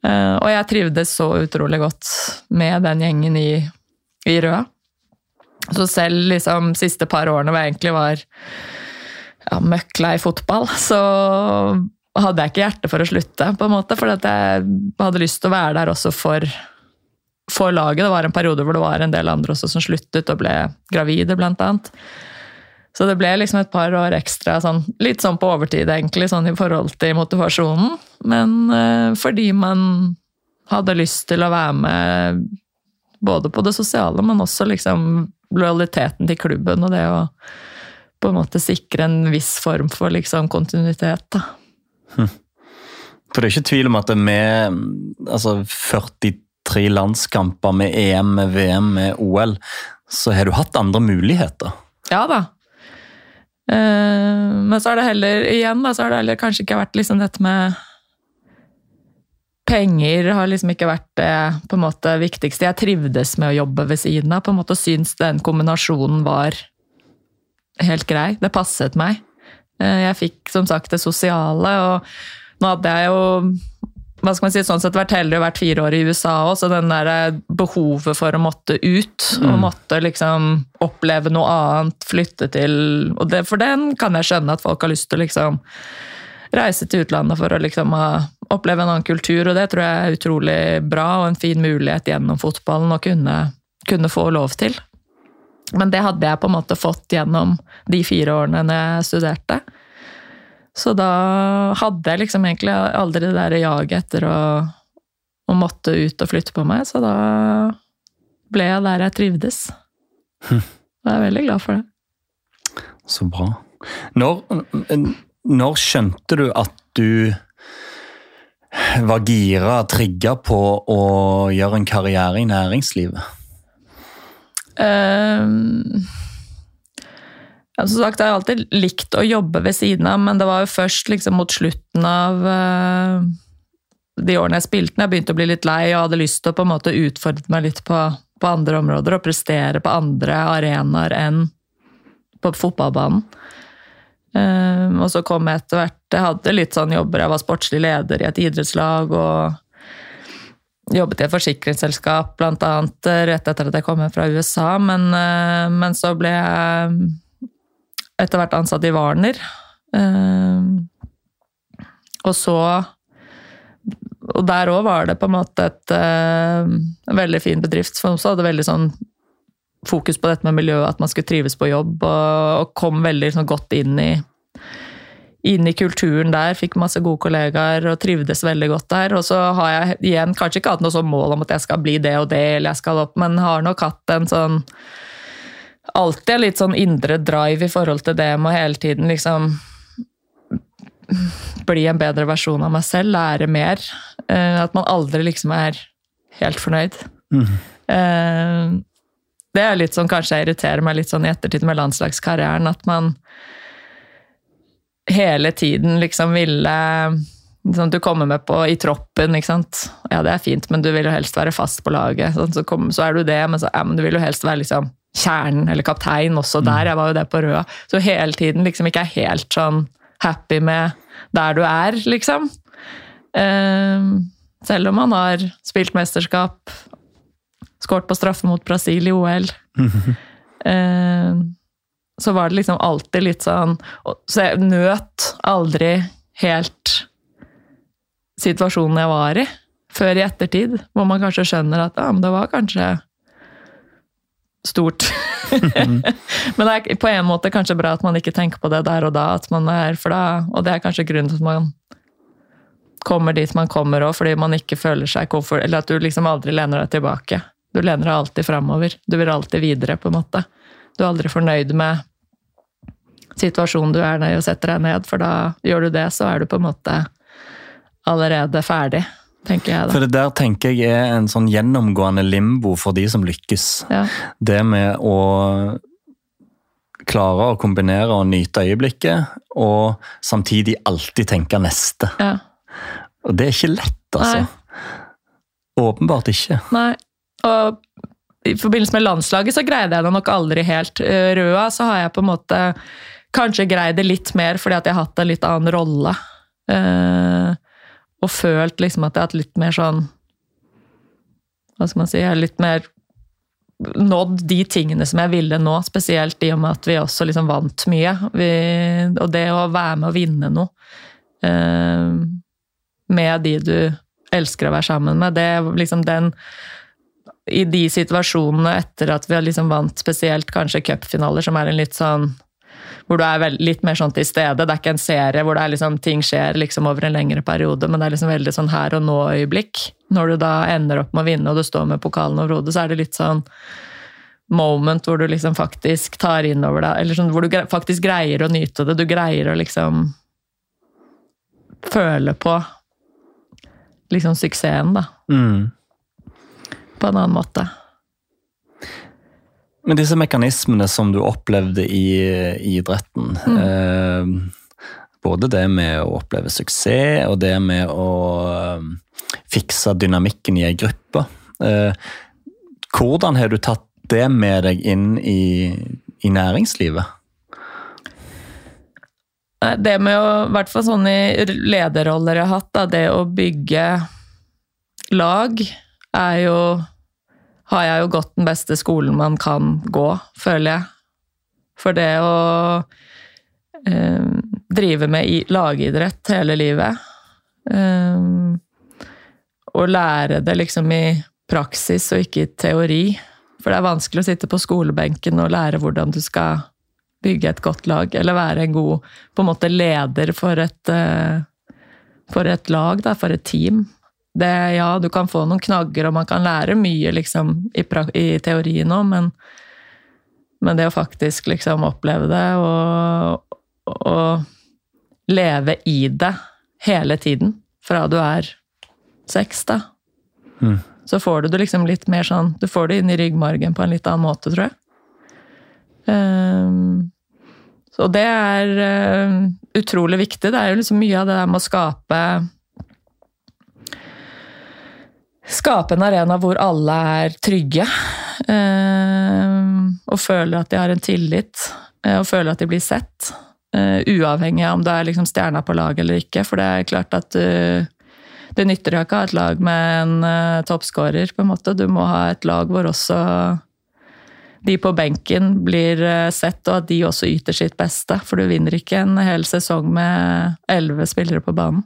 Uh, og jeg trivdes så utrolig godt med den gjengen i, i Røa. Så selv liksom siste par årene hvor jeg egentlig var ja, møkk lei fotball, så hadde jeg ikke hjerte for å slutte, på en måte, for jeg hadde lyst til å være der også for, for, laget. Det var en periode hvor det var en del andre også som sluttet og ble gravide, blant annet. Så det ble liksom et par år ekstra, sånn, litt sånn på overtid egentlig, sånn i forhold til motivasjonen. Men eh, fordi man hadde lyst til å være med både på det sosiale, men også liksom lojaliteten til klubben og det å på en måte sikre en viss form for liksom kontinuitet. da. For det er ikke tvil om at med altså 43 landskamper med EM, med VM, med OL, så har du hatt andre muligheter? Ja da. Uh, men så er det heller igjen da, så har det heller kanskje ikke vært liksom dette med Penger har liksom ikke vært det på en måte viktigste. Jeg trivdes med å jobbe ved siden av. på en måte Syns den kombinasjonen var helt grei. Det passet meg. Uh, jeg fikk som sagt det sosiale. og nå hadde jeg jo hva skal man si, sånn sett vært heldig og vært fire år i USA òg, så den der eh, behovet for å måtte ut mm. og måtte liksom oppleve noe annet, flytte til og det, For den kan jeg skjønne at folk har lyst til å liksom reise til utlandet for å liksom ha, oppleve en annen kultur, og det tror jeg er utrolig bra og en fin mulighet gjennom fotballen å kunne, kunne få lov til. Men det hadde jeg på en måte fått gjennom de fire årene jeg studerte. Så da hadde jeg liksom egentlig aldri det der jaget etter å, å, måtte ut og flytte på meg, så da ble jeg der jeg trivdes. Hm. Og jeg er veldig glad for det. Så bra. Når, når skjønte du at du var gira, trigga på å gjøre en karriere i næringslivet? Um, ja, som sagt, jeg har alltid likt å jobbe ved siden av, men det var jo først liksom mot slutten av uh, de årene jeg spilte, når jeg begynte å bli litt lei og hadde lyst til å på en måte utfordre meg litt på, på andre områder og prestere på andre arenaer enn på fotballbanen. Uh, og så kom jeg etter hvert Jeg hadde litt sånn jobber. Jeg var sportslig leder i et idrettslag og jobbet i et forsikringsselskap, blant annet, rett etter at jeg kom hjem fra USA. Men, uh, men, så ble jeg etter hvert ansatt i Warner. Um, og så Og der òg var det på en måte et, uh, en veldig fin bedrift, som også hadde veldig sånn fokus på dette med miljøet, at man skulle trives på jobb, og, og kom veldig sånn, godt inn i, inn i kulturen der. Fikk masse gode kollegaer og trivdes veldig godt der. Og så har jeg igjen kanskje ikke hatt noe sånn mål om at jeg skal bli det og det, eller jeg skal opp, men har nok hatt en sånn Alltid litt sånn indre drive i forhold til det med hele tiden liksom bli en bedre versjon av meg selv, lære mer. Eh, at man aldri liksom er helt fornøyd. Mm. Det er litt sånn, kanskje jeg irriterer meg litt sånn i ettertid med landslagskarrieren, at man hele tiden liksom ville sånn, Du kommer med på i troppen, ikke sant. Ja, det er fint, men du vil jo helst være fast på laget. Sånn, så, kom, så, er du det, men, så, ja, men du vil jo helst være liksom kjernen eller kaptein også der. Mm. Jeg var jo det på Røa. Så hele tiden liksom ikke er helt sånn happy med der du er, liksom. Uh, selv om man har spilt mesterskap, skåret på straffe mot Brasil i OL. eh, så var det liksom alltid litt sånn Så jeg nøt aldri helt situasjonen jeg var i, før i ettertid. Hvor man kanskje skjønner at ja, men det var kanskje stort. men det er på en måte kanskje bra at man ikke tenker på det der og da, at man er for da, og det er kanskje grunnen til at man kommer dit man kommer òg, fordi man ikke føler seg komfort, eller at du liksom aldri lener deg tilbake. Du lener deg alltid framover. Du vil alltid videre, på en måte. Du er aldri fornøyd med situasjonen du er i og setter deg ned, for da gjør du det, så er du på en måte allerede ferdig, tenker jeg da. For det der tenker jeg er en sånn gjennomgående limbo for de som lykkes. Ja. Det med å klare å kombinere og nyte øyeblikket, og samtidig alltid tenke neste. Ja. Og det er ikke lett, altså. Nei. Åpenbart ikke. Nei. Og i forbindelse med landslaget så greide jeg det nok aldri helt. Eh, Røa så har jeg på en måte kanskje greid det litt mer fordi at jeg har hatt en litt annen rolle. Eh, og følt liksom at jeg har hatt litt mer sånn Hva skal man si? Jeg har litt mer nådd de tingene som jeg ville nå, spesielt i og med at vi også liksom vant mye. Vi, og det å være med å vinne noe eh, med de du elsker å være sammen med, det liksom den i de situasjonene etter at vi har liksom vant spesielt kanskje cupfinaler, som er en litt sånn hvor du er litt mer sånn til stede. Det er ikke en serie hvor liksom, ting skjer liksom over en lengre periode, men det er liksom veldig sånn her og nå-øyeblikk. Når du da ender opp med å vinne og du står med pokalen over hodet, så er det litt sånn moment hvor du liksom faktisk tar inn over deg Eller sånn, hvor du faktisk greier å nyte det. Du greier å liksom føle på liksom suksessen, da. Mm på en annen måte. Men disse mekanismene som du opplevde i, i idretten mm. eh, Både det med å oppleve suksess og det med å eh, fikse dynamikken i ei gruppe. Eh, hvordan har du tatt det med deg inn i, i næringslivet? Det med å, i hvert fall sånne lederroller jeg har hatt, da, det å bygge lag, er jo har jeg jo gått den beste skolen man kan gå, føler jeg. For det å eh, drive med lagidrett hele livet eh, Og lære det liksom i praksis og ikke i teori. For det er vanskelig å sitte på skolebenken og lære hvordan du skal bygge et godt lag, eller være en god på en måte leder for et, eh, for et lag, da, for et team det, ja, du kan få noen knagger, og man kan lære mye liksom, i, i teorien òg, men, Men det å faktisk liksom oppleve det og, og leve i det hele tiden, fra du er seks, da, Mm. så får du det liksom litt mer sånn Du får det inn i ryggmargen på en litt annen måte, tror jeg. Um, så det er eh, utrolig viktig. Det er jo liksom mye av det der med å skape Skape en arena hvor alle er trygge. ehm, og føler at de har en tillit. eh, og føler at de blir sett. eh, uavhengig av om du er liksom stjerna på laget eller ikke. For det er klart at du det nytter ikke å ha et lag med en uh, toppskårer, på en måte. Du må ha et lag hvor også de på benken blir sett, og at de også yter sitt beste. For du vinner ikke en hel sesong med elleve spillere på banen.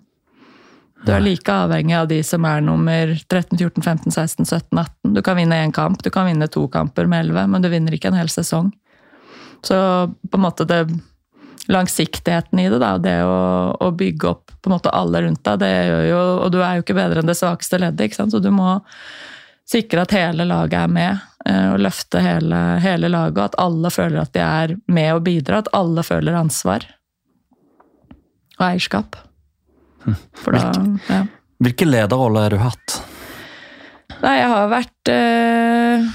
Du er like avhengig av de som er nummer 13, 14, 15, 16, 17, 18. Du kan vinne én kamp, du kan vinne to kamper med elleve, men du vinner ikke en hel sesong. Så på en måte det langsiktigheten i det, da, det å, å bygge opp på en måte alle rundt deg, det gjør jo Og du er jo ikke bedre enn det svakeste leddet, ikke sant? så du må sikre at hele laget er med, eh, og løfte hele, hele laget, og at alle føler at de er med og bidrar, at alle føler ansvar. Og eierskap. For da ja. Hvilke lederroller har du hatt? Nei, jeg har vært eh,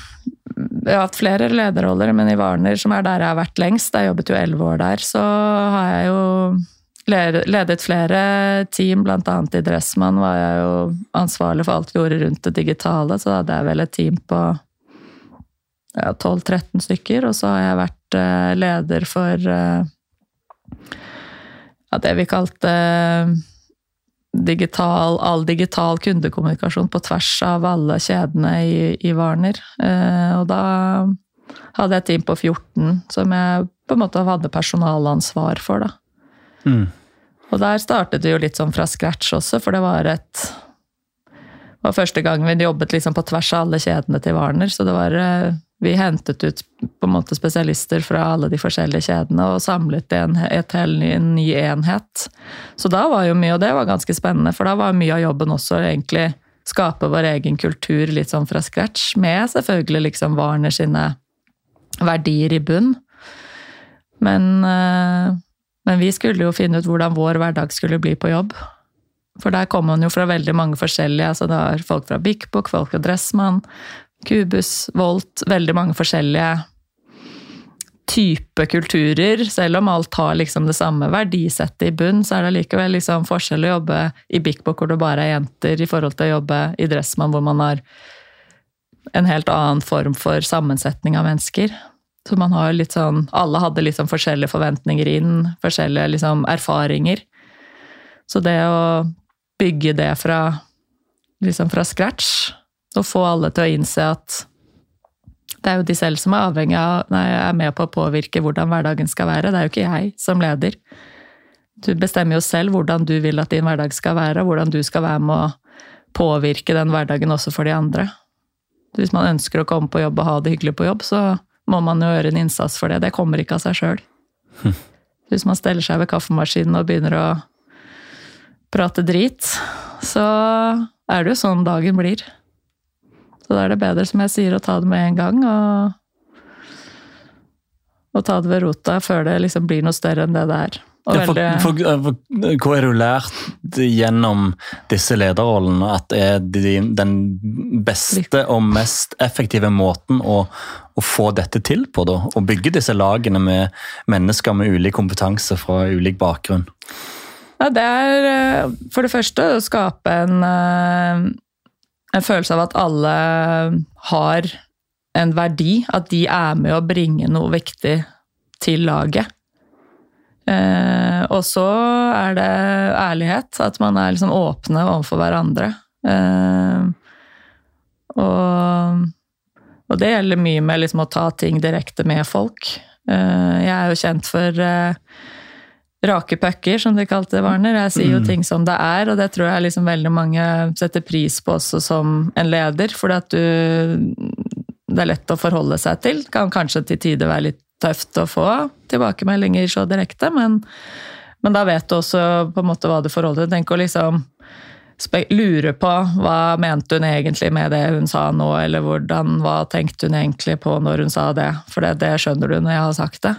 Jeg har hatt flere lederroller, men i Warner, som er der jeg har vært lengst, jeg jobbet jo elleve år der, så har jeg jo ledet flere team, annet i Dressmann var jeg jo ansvarlig for alt vi gjorde rundt det digitale, så da hadde jeg vel et team på ja, 12-13 stykker, og så har jeg vært eh, leder for eh, ja, det vi kalte digital, all digital kundekommunikasjon på tvers av alle kjedene i, i Warner. Eh, og da hadde jeg et team på 14 som jeg på en måte hadde personalansvar for. da. Mm. Og der startet det jo litt sånn fra scratch også, for det var et det var første gang vi jobbet liksom på tvers av alle kjedene til Warner. Så det var, eh, vi hentet ut på en måte spesialister fra alle de forskjellige kjedene og samlet en, et hel, en ny enhet. Så da var jo mye, og det var ganske spennende, for da var mye av jobben også egentlig skape vår egen kultur litt sånn fra scratch, med selvfølgelig liksom Warner sine verdier i bunn. Men, eh, men vi skulle jo finne ut hvordan vår hverdag skulle bli på jobb. For der kom man jo fra veldig mange forskjellige. altså Det er folk fra Big Book, folk fra Dressmann, Cubus, Volt. Veldig mange forskjellige type kulturer. Selv om alt har liksom det samme verdisettet i bunn, så er det likevel liksom forskjell å jobbe i Big Book hvor det bare er jenter, i forhold til å jobbe i Dressmann hvor man har en helt annen form for sammensetning av mennesker. Så man har litt sånn Alle hadde litt sånn forskjellige forventninger inn, forskjellige liksom erfaringer. Så det å bygge det fra, liksom fra scratch, og få alle til å innse at det er jo de selv som er avhengig av, nei, er med på å påvirke hvordan hverdagen skal være. Det er jo ikke jeg som leder. Du bestemmer jo selv hvordan du vil at din hverdag skal være, og hvordan du skal være med å påvirke den hverdagen også for de andre. Hvis man ønsker å komme på jobb og ha det hyggelig på jobb, så må man jo gjøre en innsats for det. Det kommer ikke av seg sjøl. Hvis man steller seg ved kaffemaskinen og begynner å prate drit, så er det jo sånn dagen blir. Så da er det bedre, som jeg sier, å ta det med en gang, og, og ta det ved rota før det liksom blir noe større enn det det er. Ja, for, for, for, hva har du lært gjennom disse lederrollene at er de, den beste og mest effektive måten å, å få dette til på? da? Å bygge disse lagene med mennesker med ulik kompetanse fra ulik bakgrunn? Ja, det er eh, for det første å skape en, eh, en følelse av at alle har en verdi, at de er med å bringe noe viktig til laget. Eh, og så er det ærlighet, at man er liksom åpne overfor hverandre. Eh, og, og det gjelder mye med liksom å ta ting direkte med folk. Eh, jeg er jo kjent for eh, rake pucker, som de kalte det, Warner. Jeg sier jo Mm. ting som det er, og det tror jeg liksom veldig mange setter pris på også som en leder. Fordi at du Det er lett å forholde seg til. Kan kanskje til tider være litt tøft å få tilbakemeldinger så direkte, men, men da vet du også på en måte hva du forholder deg til. Tenk å liksom lure på hva mente hun egentlig med det hun sa nå, eller hvordan, hva tenkte hun egentlig på når hun sa det. For det, det skjønner du når jeg har sagt det.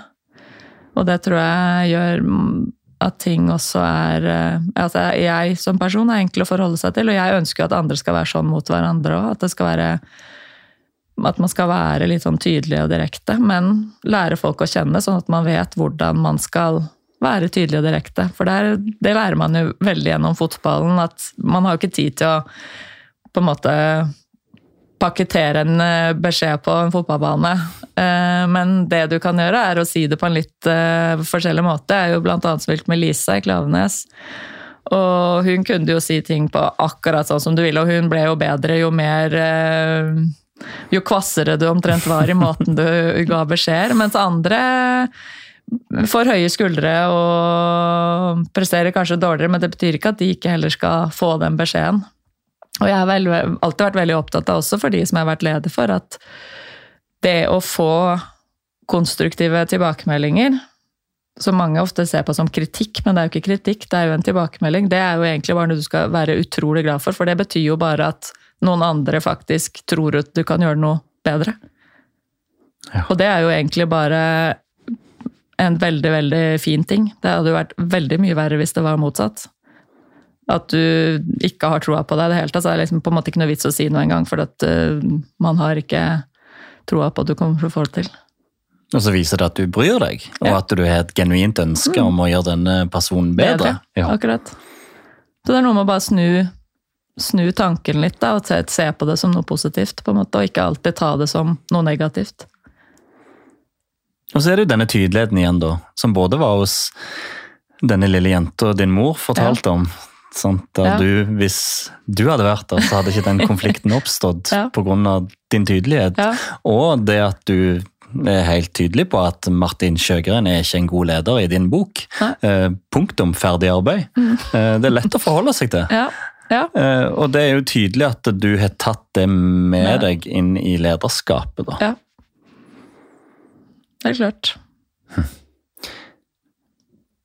Og det tror jeg gjør at ting også er eh, altså Jeg som person er enkel å forholde seg til, og jeg ønsker jo at andre skal være sånn mot hverandre òg. At at man skal være litt sånn tydelig og direkte, men lære folk å kjenne, sånn at man vet hvordan man skal være tydelig og direkte. For det, er, det lærer man jo veldig gjennom fotballen, at man har jo ikke tid til å på en måte pakkettere en beskjed på en fotballbane. Eh, Men det du kan gjøre, er å si det på en litt eh, forskjellig måte. Jeg er jo annet spilt med Lisa i Klavenes. Og hun kunne jo si ting på akkurat sånn som du ville, og hun ble jo bedre jo mer eh, Jo kvassere du omtrent var i måten du ga beskjeder. Mens andre får høye skuldre og presterer kanskje dårligere, men det betyr ikke at de ikke heller skal få den beskjeden. Og jeg har vel, alltid vært veldig opptatt av, også for de som jeg har vært leder for, at det å få konstruktive tilbakemeldinger, som mange ofte ser på som kritikk, men det er jo ikke kritikk, det er jo en tilbakemelding, det er jo egentlig bare noe du skal være utrolig glad for, for det betyr jo bare at noen andre faktisk tror at du kan gjøre noe bedre. Ja. Og det er jo egentlig bare en veldig, veldig fin ting. Det hadde jo vært veldig mye verre hvis det var motsatt. At du ikke har troa på deg i det hele tatt. Så er det liksom på en måte ikke noe vits å si noe engang, for at uh, man har ikke troa på at du kommer til å få det til. Og så viser det at du bryr deg, og Ja. at du har et genuint ønske om å gjøre denne personen bedre. Ja. Akkurat. Så det er noe med å bare snu, snu tanken litt, da, og se, se på det som noe positivt, på en måte, og ikke alltid ta det som noe negativt. Og så er det jo denne tydeligheten igjen, da, som både var hos denne lille jenta din mor fortalte om. Sant? Ja. du, hvis du hadde vært der, så hadde ikke den konflikten oppstått Ja. av din tydelighet. Ja. Og det at du er helt tydelig på at Martin Sjøgren er ikke en god leder i din bok. Eh, punktum. Ferdig arbeid. Eh, det er lett å forholde seg til. Ja, ja. Eh, og det er jo tydelig at du har tatt det med Ja. deg inn i lederskapet. da. ja. Det er klart.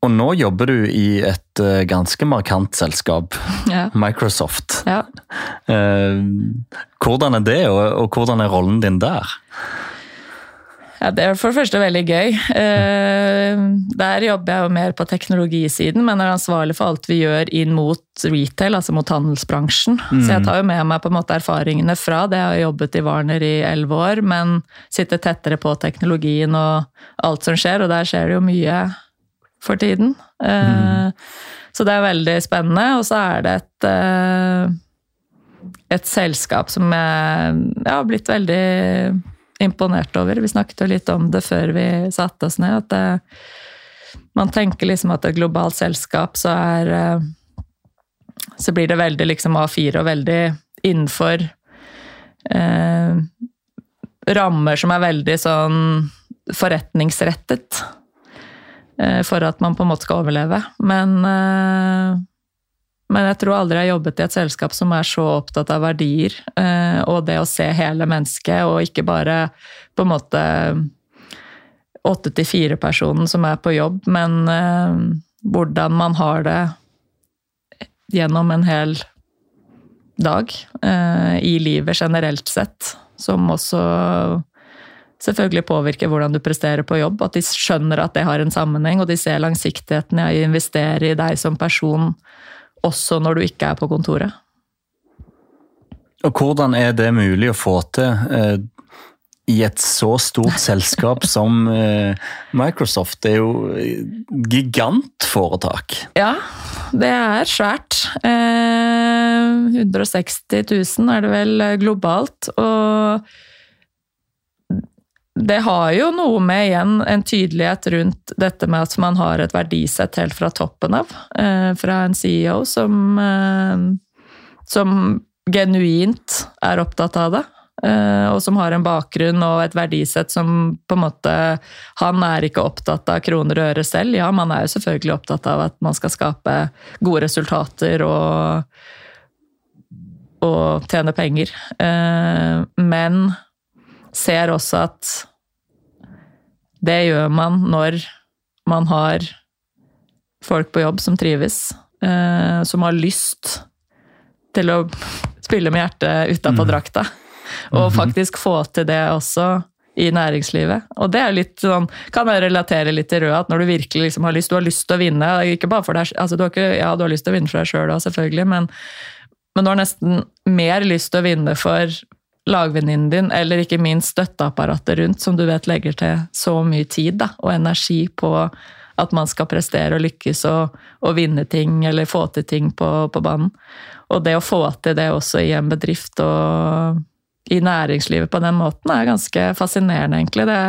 Og nå jobber du i et eh, ganske markant selskap, Ja. Microsoft. ja. Eh, hvordan er det, og, hvordan er rollen din der? Ja, Det er for det første veldig gøy. Eh, Der jobber jeg jo mer på teknologisiden, men er ansvarlig for alt vi gjør inn mot retail, altså mot handelsbransjen. Så jeg tar jo med meg på en måte erfaringene fra det. Jeg har jobbet i Warner i elleve år, men sitter tettere på teknologien og alt som skjer, og der skjer det jo mye for tiden. Mm. Så det er veldig spennende. Og så er det et eh, et selskap som jeg har blitt veldig imponert over. Vi snakket jo litt om det før vi satte oss ned. at det, Man tenker liksom at et globalt selskap så er eh, Så blir det veldig liksom A4 og veldig innenfor eh, rammer som er veldig sånn forretningsrettet. Eh, For at man på en måte skal overleve. Men eh, men jeg tror aldri jeg har jobbet i et selskap som er så opptatt av verdier eh, og det å se hele mennesket, og ikke bare på en måte åtte til fire-personen som er på jobb, men hvordan man har det gjennom en hel dag i livet generelt sett, som også selvfølgelig påvirker hvordan du presterer på jobb. At de skjønner at det har en sammenheng, og de ser langsiktigheten i å investere i deg som person også når du ikke er på kontoret. Og hvordan er det mulig å få til eh, i et så stort selskap som eh, Microsoft? Det er jo gigantforetak. Ja, det er svært. Eh, 160 000 er det vel globalt. Og det har jo noe med igjen en tydelighet rundt dette med at man har et verdisett helt fra toppen av. Eh, fra en CEO som, eh, som genuint er opptatt av det. eh, Og som har en bakgrunn og et verdisett som på en måte Han er ikke opptatt av kroner og øre selv. Ja, man er jo selvfølgelig opptatt av at man skal skape gode resultater og, og tjene penger. Men ser også at det gjør man når man har folk på jobb som trives, eh, som har lyst til å spille med hjertet utapå Mm. drakta. Og faktisk få til det også i næringslivet. Og det er litt sånn, kan jeg relatere litt til Rød, at når du virkelig liksom har lyst, du har lyst til å vinne, ikke bare for deg, altså du har ikke, ja, du har lyst til å vinne for deg sjøl òg, selvfølgelig, men, men du har nesten mer lyst til å vinne for lagvenninnen din, eller ikke minst støtteapparatet rundt, som du vet legger til så mye tid da, og energi på at man skal prestere og lykkes og, og vinne ting, eller få til ting på, på banen. Og det å få til det også i en bedrift og i næringslivet på den måten, er ganske fascinerende, egentlig. Det,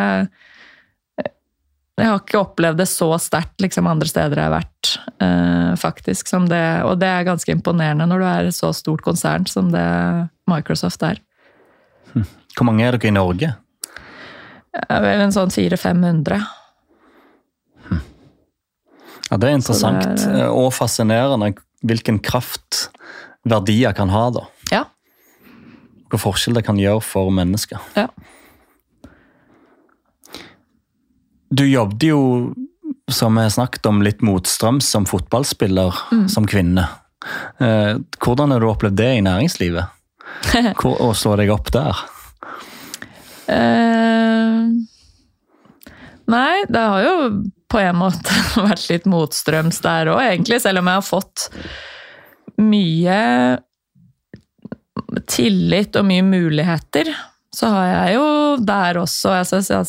jeg har ikke opplevd det så sterkt liksom, andre steder jeg har vært, eh, faktisk. Det, og det er ganske imponerende når du er et så stort konsern som det Microsoft er. Hvor mange er dere i Norge? Vel en sånn 400-500. Ja, Det er interessant det er- og fascinerende hvilken kraft verdier kan ha. da. Ja. Hvilken forskjell det kan gjøre for mennesker. ja. Du jobbet jo, som vi har snakket om, litt motstrøms som fotballspiller som kvinne. Eh, Hvordan har du opplevd det i næringslivet? Hvor, å slå deg opp der? Uh, nei, det har jo på en måte vært litt motstrøms der òg, egentlig. Selv om jeg har fått mye tillit og mye muligheter, så har jeg jo der også altså,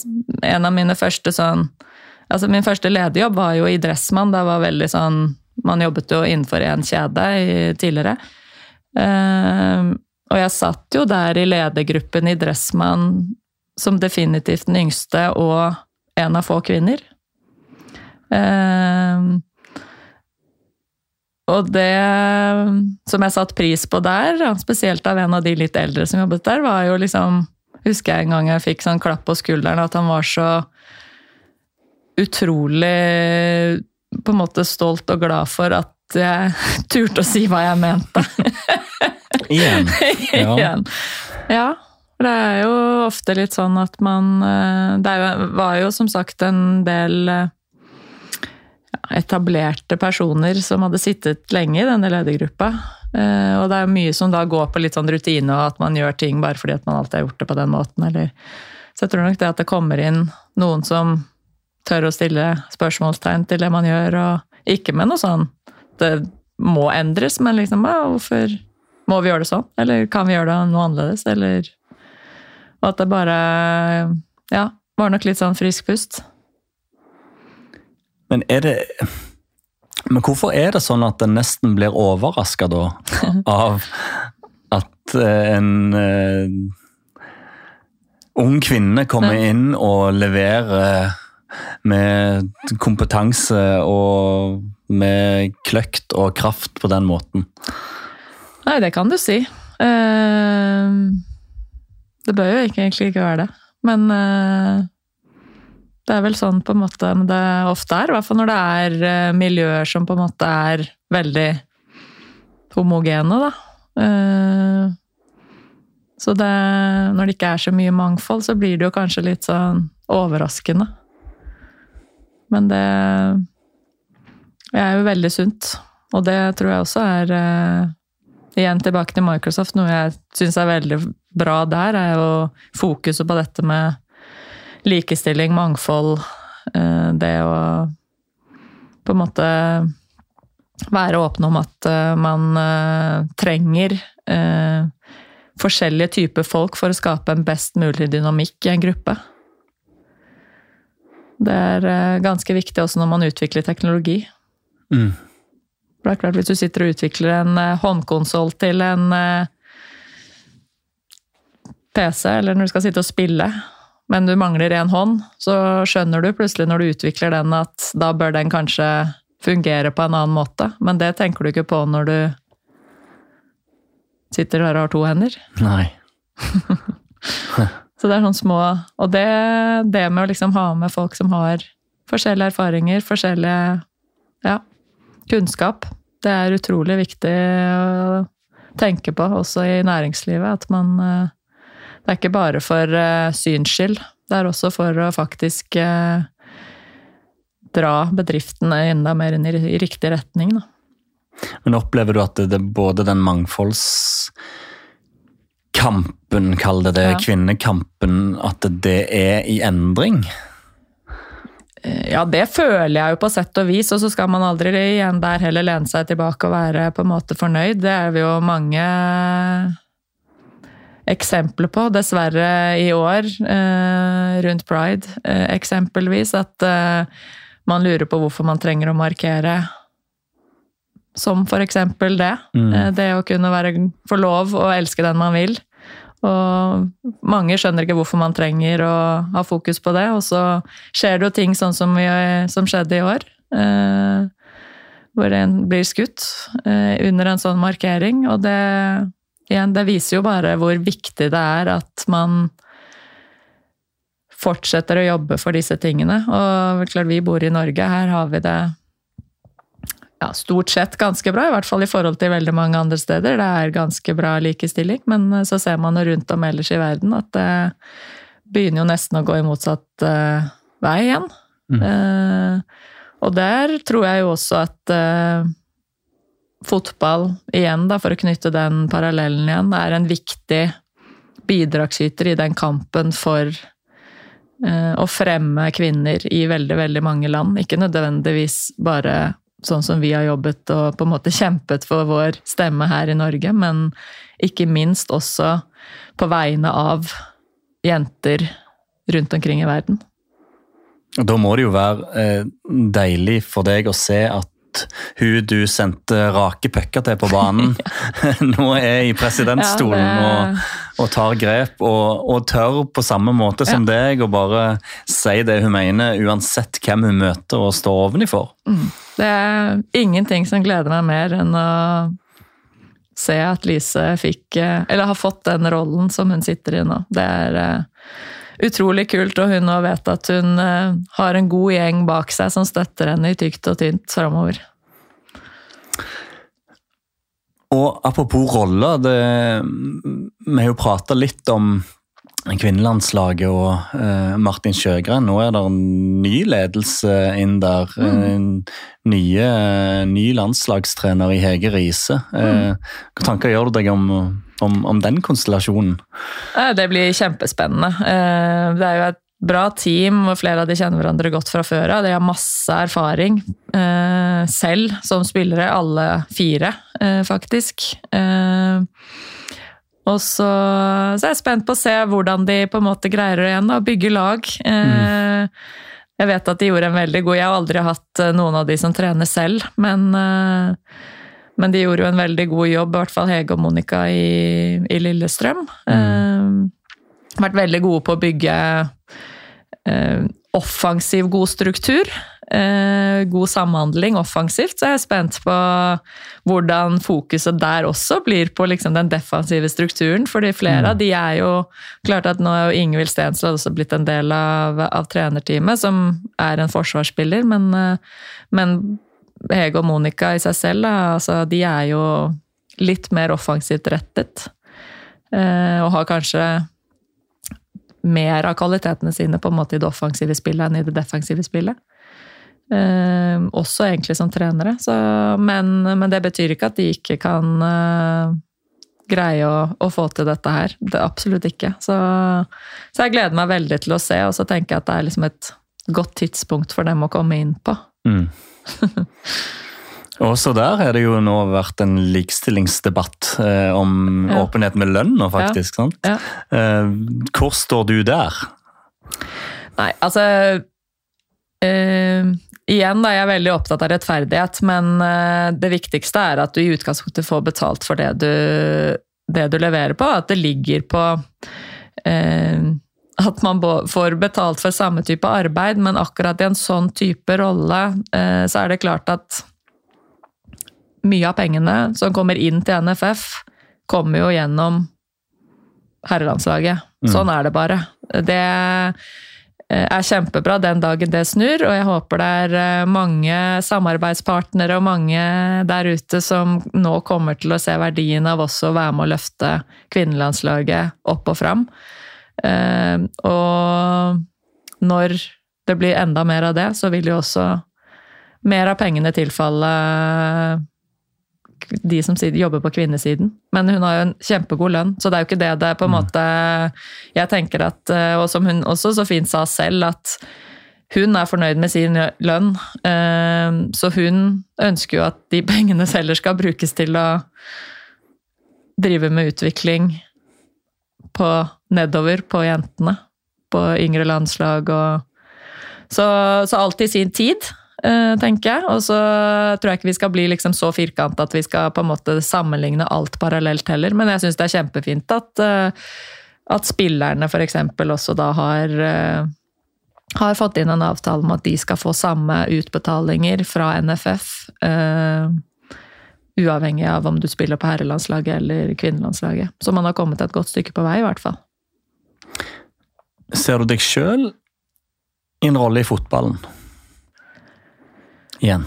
En av mine første sånn Altså min første lederjobb var jo i Dressmann. Det var veldig sånn Man jobbet jo innenfor én kjede i- tidligere. Eh, og jeg satt jo der i ledergruppen i Dressmann som definitivt den yngste og en av få kvinner. Eh, og det som jeg satte pris på der, spesielt av en av de litt eldre som jobbet der, var jo liksom Husker jeg en gang jeg fikk sånn klapp på skulderen, at han var så utrolig på en måte stolt og glad for at jeg turte å si hva jeg mente. Igjen. Ja. igjen. Ja, det er jo ofte litt sånn at man eh, Det var jo som sagt en del eh, etablerte personer som hadde sittet lenge i denne ledergruppa. Eh, Og det er mye som da går på litt sånn rutine, og at man gjør ting bare fordi at man alltid har gjort det på den måten. Eller. Så jeg tror nok det at det kommer inn noen som tør å stille spørsmålstegn til det man gjør, og ikke med noe sånn det må endres, men liksom ja, hvorfor må vi gjøre det sånn? Eller kan vi gjøre det noe annerledes? Eller Og at det bare ja, var nok litt sånn frisk pust. Men er det Men hvorfor er det sånn at en nesten blir overraska da av at eh, en uh, ung kvinne kommer inn og leverer med kompetanse og med kløkt og kraft på den måten? Nei, det kan du si. Uh, Det bør jo ikke, egentlig ikke være det. Men uh, det er vel sånn på en måte det ofte er. I hvert fall når det er eh, miljøer som på en måte er veldig homogene, da. Uh, Så det, når det ikke er så mye mangfold, så blir det jo kanskje litt sånn overraskende. Men det er jo veldig sunt. Og det tror jeg også er eh, Igjen tilbake til Microsoft. Noe jeg syns er veldig bra der, er jo fokuset på dette med likestilling, mangfold. eh, Det å på en måte være åpne om at eh, man eh, trenger forskjellige typer folk for å skape en best mulig dynamikk i en gruppe. Det er ganske viktig også når man utvikler teknologi. Mm. For det er klart, Hvis du sitter og utvikler en eh, håndkonsoll til en eh, PC, eller når du skal sitte og spille, men du mangler en hånd, så skjønner du plutselig når du utvikler den at da bør den kanskje fungere på en annen måte. Men det tenker du ikke på når du sitter der og har to hender. Nei. Så det er sånn små Og det, det med å liksom ha med folk som har forskjellige erfaringer, forskjellige ja, kunnskap, det er utrolig viktig å tenke på også i næringslivet. At man eh, Det er ikke bare for eh, syns skyld, det er også for å faktisk eh, dra bedriftene enda mer inn i, riktig retning. Da. Men opplever du at det, det både den mangfoldskampen, kall det det, Ja. kvinnekampen, at det er i endring? Ja, det føler jeg jo på sett og vis, og så skal man aldri igjen der heller lene seg tilbake og være på en måte fornøyd. Det er vi jo mange eksempler på, dessverre i år, eh, rundt pride eh, eksempelvis, at eh, man lurer på hvorfor man trenger å markere som for eksempel det. Mm. Eh, Det å kunne være, få lov å elske den man vil. Og mange skjønner ikke hvorfor man trenger å ha fokus på det, og så skjer det jo ting sånn som, vi, som skjedde i år. Eh, hvor en blir skutt eh, under en sånn markering. Og det, igjen, det viser jo bare hvor viktig det er at man fortsetter å jobbe for disse tingene. Og klart vi bor i Norge, her har vi det ja, stort sett ganske bra, i hvert fall i forhold til veldig mange andre steder. Det er ganske bra likestilling, men eh, så ser man jo rundt om ellers i verden at det begynner jo nesten å gå i motsatt uh, vei igjen. Mm. Uh, og der tror jeg jo også at uh, fotball, igjen da, for å knytte den parallellen igjen, er en viktig bidragsyter i den kampen for eh, å fremme kvinner i veldig, veldig mange land. Ikke nødvendigvis bare sånn som vi har jobbet og på en måte kjempet for vår stemme her i Norge, men ikke minst også på vegne av jenter rundt omkring i verden. Da må det jo være eh, deilig for deg å se at hun du sendte rake pucker til på banen, nå er i presidentstolen Ja, det- og, og tar grep, og, og tør på samme måte som deg å bare si det hun mener, uansett hvem hun møter og står ovenfor. Det er ingenting som gleder meg mer enn å se at Lise fikk, eh, eller har fått den rollen som hun sitter i nå. Det er eh, utrolig kult, og hun nå vet at hun eh, har en god gjeng bak seg som støtter henne i tykt og tynt framover. Og apropos roller, det, vi har jo prata litt om kvinnelandslaget og uh, Martin Sjøgren. Nå er det en ny ledelse inn der. En nye, ny landslagstrener i Hege Riise. Eh, hva tanker gjør du deg om, om, om den konstellasjonen? Det blir kjempespennende. Eh, Det er jo et bra team, og flere av de kjenner hverandre godt fra før av. De har masse erfaring eh, selv som spillere, alle fire, eh, faktisk. Og så, så er jeg spent på å se hvordan de på en måte greier det igjen å bygge lag. Mm. Jeg vet at de gjorde en veldig god Jeg har aldri hatt noen av de som trener selv, men men de gjorde jo en veldig god jobb, i hvert fall Hege og Monica i, i Lillestrøm. Eh, vært veldig gode på å bygge eh, offensiv, god struktur. Eh, god samhandling offensivt. Så jeg er spent på hvordan fokuset der også blir på liksom, den defensive strukturen. fordi flere av de er jo Klart at nå er jo Ingvild Stensland også blitt en del av, av trenerteamet, som er en forsvarsspiller, men, eh, men Hege og Monica i seg selv, da, altså, de er jo litt mer offensivt rettet. Eh, og har kanskje mer av kvalitetene sine på en måte i det offensive spillet enn i det defensive spillet. Eh, også egentlig som trenere. Så, men, men det betyr ikke at de ikke kan eh, greie å, å, få til dette her. Det, absolutt ikke. Så, så, jeg gleder meg veldig til å se, og så tenker jeg at det er liksom et godt tidspunkt for dem å komme inn på. Mm. Også der har det jo nå vært en likestillingsdebatt eh, om Ja. åpenhet med lønn nå, faktisk. sant? Ja. Eh, hvor står du der? Nei, altså eh, Igjen da, jeg er veldig opptatt av rettferdighet, men eh, det viktigste er at du i utgangspunktet får betalt for det du, det du leverer på. At det ligger på eh, At man får betalt for samme type arbeid, men akkurat i en sånn type rolle, eh, så er det klart at mye av pengene som kommer inn til NFF, kommer jo gjennom herrelandslaget. Sånn er det bare. Det eh, er kjempebra den dagen det snur, og jeg håper det er eh, mange samarbeidspartnere og mange der ute som nå kommer til å se verdien av også å være med å løfte kvinnelandslaget opp og fram. Eh, Og når det blir enda mer av det, så vil jo også mer av pengene tilfalle de som jobber på kvinnesiden. Men hun har jo en kjempegod lønn, så det er jo ikke det det på en måte Jeg tenker at, eh, og som hun også så fint sa selv, at hun er fornøyd med sin lønn. Eh, så hun ønsker jo at de pengene heller skal brukes til å drive med utvikling på nedover på jentene. På yngre landslag og Så, så alt i sin tid. Eh, tenker jeg. Og så tror jeg ikke vi skal bli liksom så firkanta at vi skal på en måte sammenligne alt parallelt heller, men jeg syns det er kjempefint at, eh, at spillerne f.eks. også da har eh, har fått inn en avtale om at de skal få samme utbetalinger fra NFF. Uh, uavhengig av om du spiller på herrelandslaget eller kvinnelandslaget. Så man har kommet et godt stykke på vei, i hvert fall. Ser du deg sjøl i en rolle i fotballen? igjen?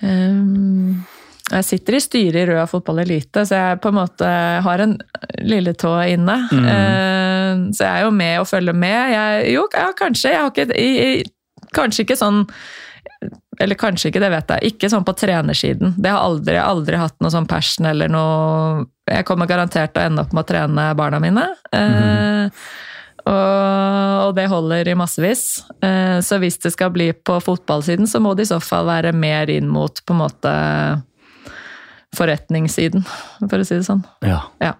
Um, jeg sitter i styret i Røa fotball elite, så jeg på en måte har en lille tå inne. Mm. Uh, så jeg er jo med og følger med. Jeg, jo, ja, kanskje. Jeg har ikke jeg, Kanskje ikke sånn eller kanskje ikke, det vet jeg. Ikke sånn på trenersiden. Det har aldri, aldri hatt noe sånn passion eller noe Jeg kommer garantert til å ende opp med å trene barna mine. Mm. Og, det holder i massevis. Eh, så hvis det skal bli på fotballsiden, så må det i så fall være mer inn mot på en måte forretningssiden, for å si det sånn. Ja. ja.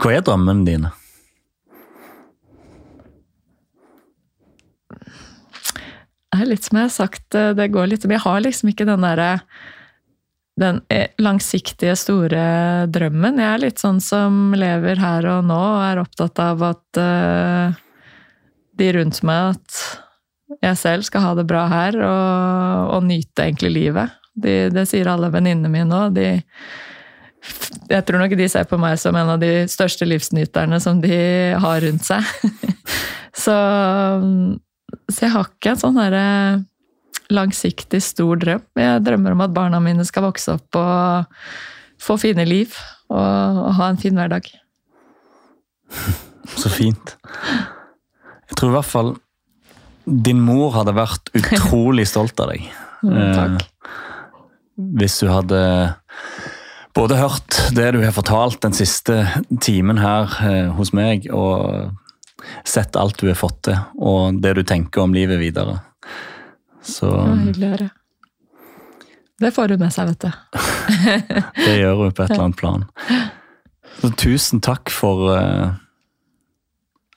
Hva er drømmene dine? Det er litt som jeg har sagt, eh, det går litt Jeg har liksom ikke den derre den eh, langsiktige, store drømmen. Jeg er litt sånn som lever her og nå og er opptatt av at uh, de rundt meg, at jeg selv skal ha det bra her og, og nyte egentlig livet. De, det sier alle venninnene mine nå. Jeg tror nok de ser på meg som en av de største livsnyterne som de har rundt seg. så, så jeg har ikke en sånn herre langsiktig, stor drøm. Jeg drømmer om at barna mine skal vokse opp og få fine liv og, og ha en fin hverdag. Så fint. Jeg tror i hvert fall din mor hadde vært utrolig stolt av deg. Mm, takk. Eh, hvis du hadde både hørt det du har fortalt den siste timen her eh, hos meg, og sett alt du har fått til, og det du tenker om livet videre. Så det Hyggelig å høre. Det får hun med seg, vet du. det gjør hun på et eller annet plan. Så tusen takk for uh,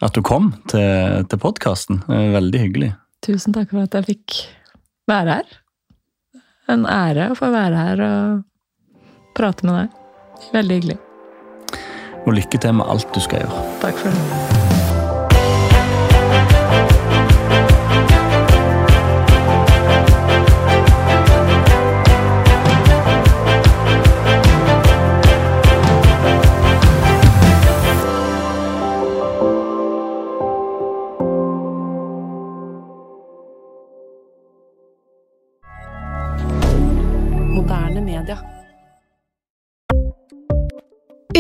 at du kom til, til podkasten. Veldig hyggelig. Tusen takk for at jeg fikk være her. En ære å få være her og prate med deg. Veldig hyggelig. Og lykke til med alt du skal gjøre. Takk for det.